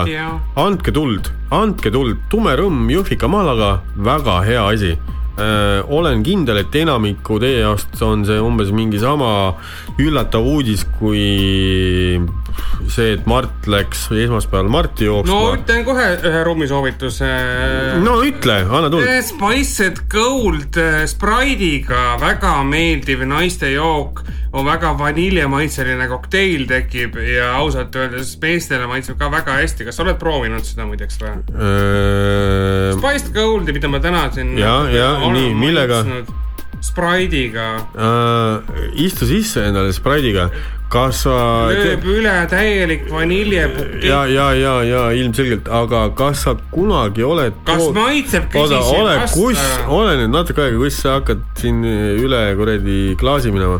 tea., andke tuld, andke tuld, tume rumm jõhvika mahlaga, väga hea asi. olen kindel, et enamiku teie jaoks on see umbes mingi sama üllatav uudis, kui see, et Mart läks esmaspäeval Marti no jooksma. ütlen kohe ühe rummisoovituse. no ütle, anna tuld. Spiced Gold äh, Sprite'iga väga meeldiv naiste jook, on väga vaniljemaitseline kokteil tekib ja ausalt öeldes meestele maitseb ka väga hästi. kas sa oled proovinud seda muideks või? Spiced Goldi, mida ma täna siin. Ja, ja, nii, millega?? Sprite'iga, äh, istu sisse endale Sprite'iga, kas sa lööb üle täielik vaniljepukett. ja, ja, ja, ja ilmselgelt, aga kas sa kunagi oled kas maitseb, oota, küsisin ole, kus, vasta. ole nüüd natuke aega, kus sa hakkad siin üle kuradi klaasi minema.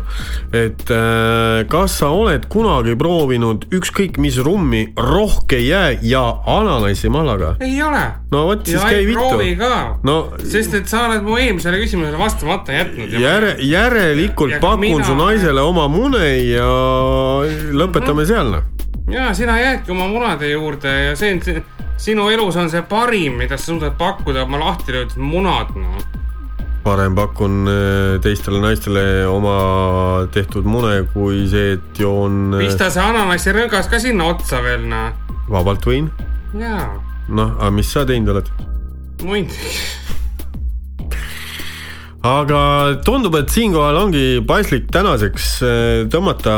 et äh, kas sa oled kunagi proovinud ükskõik mis rummi rohke jää ja ananassimahlaga? ei ole. no vot, siis käi vittu. ka. no sest et sa oled mu eelmisele küsimusele vastamata jätnud. järe, järelikult ka pakun mina- su naisele oma mune ja lõpetame seal noh. ja sina jäädki oma munade juurde ja see on sinu elus on see parim, mida sa suudad pakkuda, oma lahti löödud munad, noh. parem pakun äh, teistele naistele oma tehtud mune, kui see, et joon. Äh, pista see ananasirõngas ka sinna otsa veel, noh. vabalt võin. jaa. noh, aga mis sa teinud oled? muidugi aga tundub, et siinkohal ongi paslik tänaseks äh, tõmmata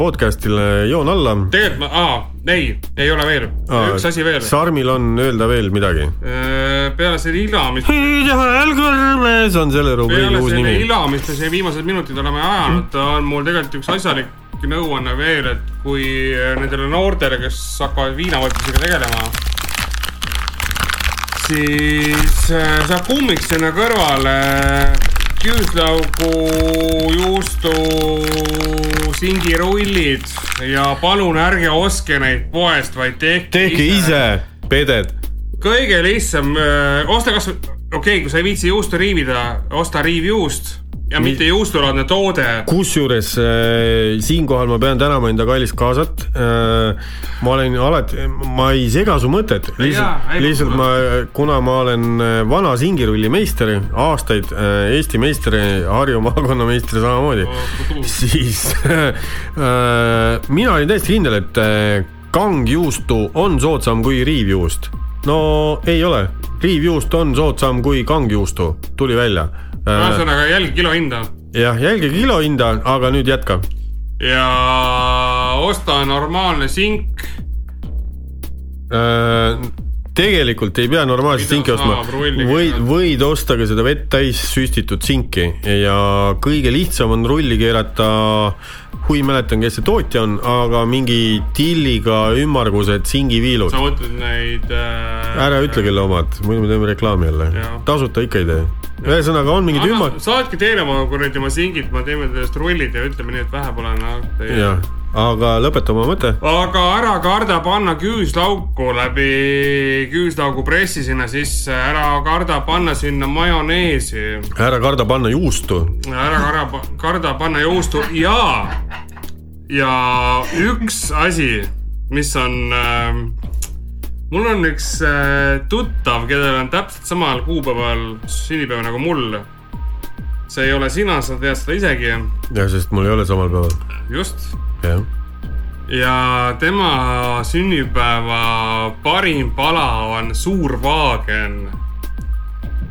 podcast'ile joon alla. tegelikult ma, aa, ei, ei ole veel, üks asi veel. Sarmil on öelda veel midagi. Äh, peale selle ilamist. kõrmes on selle rubriigi uus nimi. selle ilamist ja siin viimased minutid oleme ajanud, on mul tegelikult üks asjalik nõuanne veel, et kui nendele noortele, kes hakkavad viinavõtmisega tegelema siis äh, saab kummiks sinna kõrvale. Küüslaugu, juustu, singirullid ja palun ärge ostke neid poest, vaid tehke, tehke ise, ise, peded. kõige lihtsam, äh, osta kasvõi, okei okay,, kui sa ei viitsi juustu riivida, osta riivjuust ja mitte juustulaadne toode. kusjuures äh, siinkohal ma pean tänama enda kallist kaasat äh,. ma olen alati, ma ei sega su mõtet, lihtsalt, lihtsalt ma, kuna ma olen äh, vana singirulli meister, aastaid äh, Eesti meister, Harju maakonna meister samamoodi oh,, siis äh, mina olin täiesti kindel, et äh, kangjuustu on soodsam kui riivjuust. no ei ole, riivjuust on soodsam kui kangjuustu, tuli välja ühesõnaga jälgi kilohinda. jah, jälgi kilohinda, aga nüüd jätka. ja osta normaalne sink äh, tegelikult ei pea normaalset sinki ostma, võid, võid osta ka seda vett täis süstitud sinki ja kõige lihtsam on rulli keerata hui mäletan, kes see tootja on, aga mingi tilliga ümmargused singiviilud. sa mõtled neid äh,? ära ütle, kelle omad, muidu me teeme reklaami jälle. tasuta ikka ei tee. Ühesõnaga on mingid ümmar-. saatke teile oma kuradi oma singid, me teeme sellest rullid ja ütleme nii, et vähe pole noh. jah aga lõpeta oma mõte. aga ära karda panna küüslauku läbi küüslaugu pressi sinna sisse, ära karda panna sinna majoneesi. ära karda panna juustu. ära karda, karda panna juustu ja, ja üks asi, mis on äh, mul on üks äh, tuttav, kellel on täpselt samal kuupäeval sünnipäev nagu mul. see ei ole sina, sa tead seda isegi. jah, sest mul ei ole samal päeval. just ja tema sünnipäeva parim pala on suur vaagen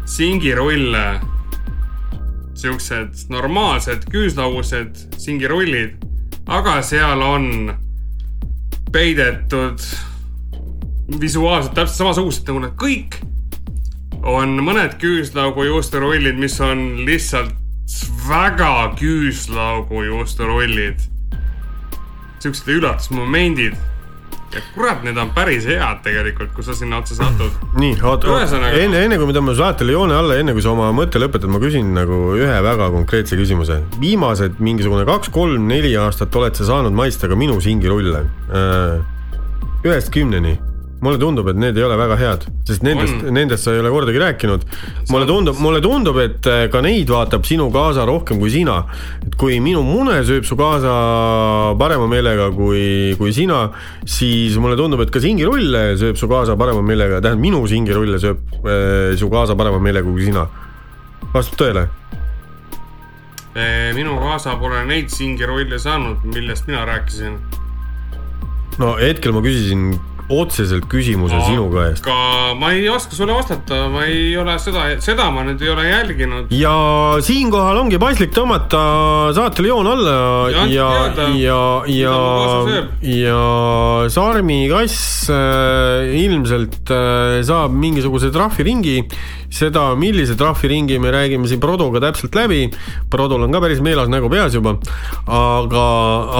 singirulle. Siuksed normaalsed küüslaugused singirullid, aga seal on peidetud visuaalselt täpselt samasugused nagu need kõik. on mõned küüslaugu juusturullid, mis on lihtsalt väga küüslaugu juusturullid siuksed üllatusmomendid. ja kurat, need on päris head tegelikult, kui sa sinna otsa satud. nii, oota, enne, enne kui me tõmbame saatele joone alla, enne kui sa oma mõtte lõpetad, ma küsin nagu ühe väga konkreetse küsimuse. viimased mingisugune kaks, kolm, neli aastat oled sa saanud maista ka minu singirulle. Äh, ühest kümneni mulle tundub, et need ei ole väga head, sest nendest, nendest sa ei ole kordagi rääkinud. mulle tundub, mulle tundub, et äh, ka neid vaatab sinu kaasa rohkem kui sina. et kui minu mune sööb su kaasa parema meelega kui, kui sina, siis mulle tundub, et ka singirulle sööb su kaasa parema meelega, tähendab minu singirulle sööb äh, su kaasa parema meelega kui sina. vastab tõele? Äh, minu kaasa pole neid singirulle saanud, millest mina rääkisin. no hetkel ma küsisin otseselt küsimuse aga sinu käest. aga ma ei oska sulle vastata, ma ei ole seda, seda ma nüüd ei ole jälginud. ja siinkohal ongi paslik tõmmata saatele joon alla ja, ja, ja, ja, ja, ja Sarmi kass äh, ilmselt äh, saab mingisuguse trahviringi seda, millise trahviringi me räägime siin Prodoga täpselt läbi. Prodol on ka päris meelas nägu peas juba, aga,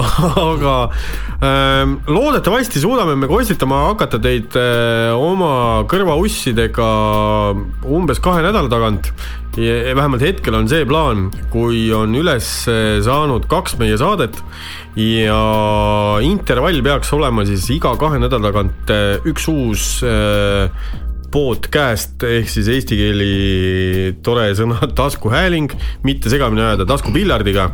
aga ähm, loodetavasti suudame me kostitama hakata teid äh, oma kõrvaussidega umbes kahe nädala tagant. vähemalt hetkel on see plaan, kui on üles saanud kaks meie saadet ja intervall peaks olema siis iga kahe nädala tagant äh, üks uus äh, podcast ehk siis eesti keeli tore sõna taskuhääling, mitte segamini ajada taskupiljardiga.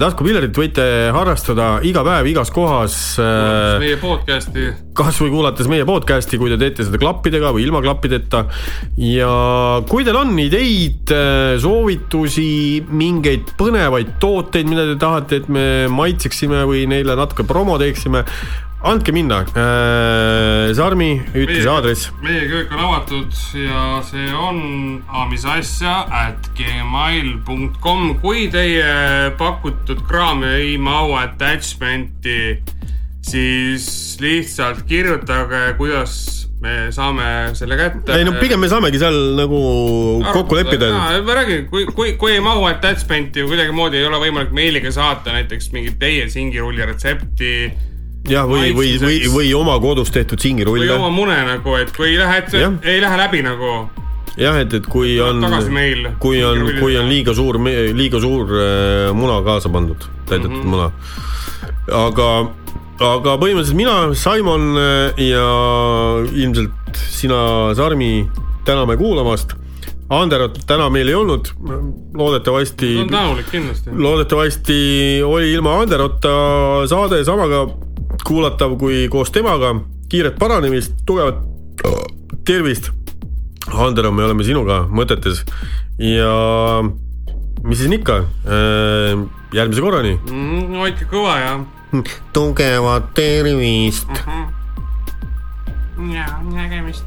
taskupiljardit võite harrastada iga päev igas kohas. meie podcast'i. kasvõi kuulates meie podcast'i, kui te teete seda klappidega või ilma klappideta. ja kui teil on ideid, soovitusi, mingeid põnevaid tooteid, mida te tahate, et me maitseksime või neile natuke promo teeksime andke minna äh,, Sarmi, ütle see aadress. meie köök on avatud ja see on amisasja at gmail.com, kui teie pakutud kraam ei mahu attachment'i, siis lihtsalt kirjutage, kuidas me saame selle kätte. ei no pigem me saamegi seal nagu Arvutada. kokku leppida. ma räägin, kui, kui, kui ei mahu attachment'i kuidagimoodi ei ole võimalik meiliga saata näiteks mingit teie singirulli retsepti jah, või, või, või, või oma kodus tehtud singirulle. või oma mune nagu, et kui ei lähe, et ei lähe läbi nagu jah, et, et kui on, kui on, kui on liiga suur, liiga suur äh, muna kaasa pandud, täidetud mm -hmm. muna. aga, aga põhimõtteliselt mina, Simon äh, ja ilmselt sina, Sarmi, täname kuulamast. Anderot täna meil ei olnud, loodetavasti. on tänulik kindlasti. loodetavasti oli ilma Anderota saade samaga kuulatav kui koos temaga. kiiret paranemist, tugevat tervist. Andero, me oleme sinuga mõtetes ja mis siis ikka, äh, järgmise korrani mm,. hoidke kõva ja. tugevat tervist uh. -huh. ja nägemist.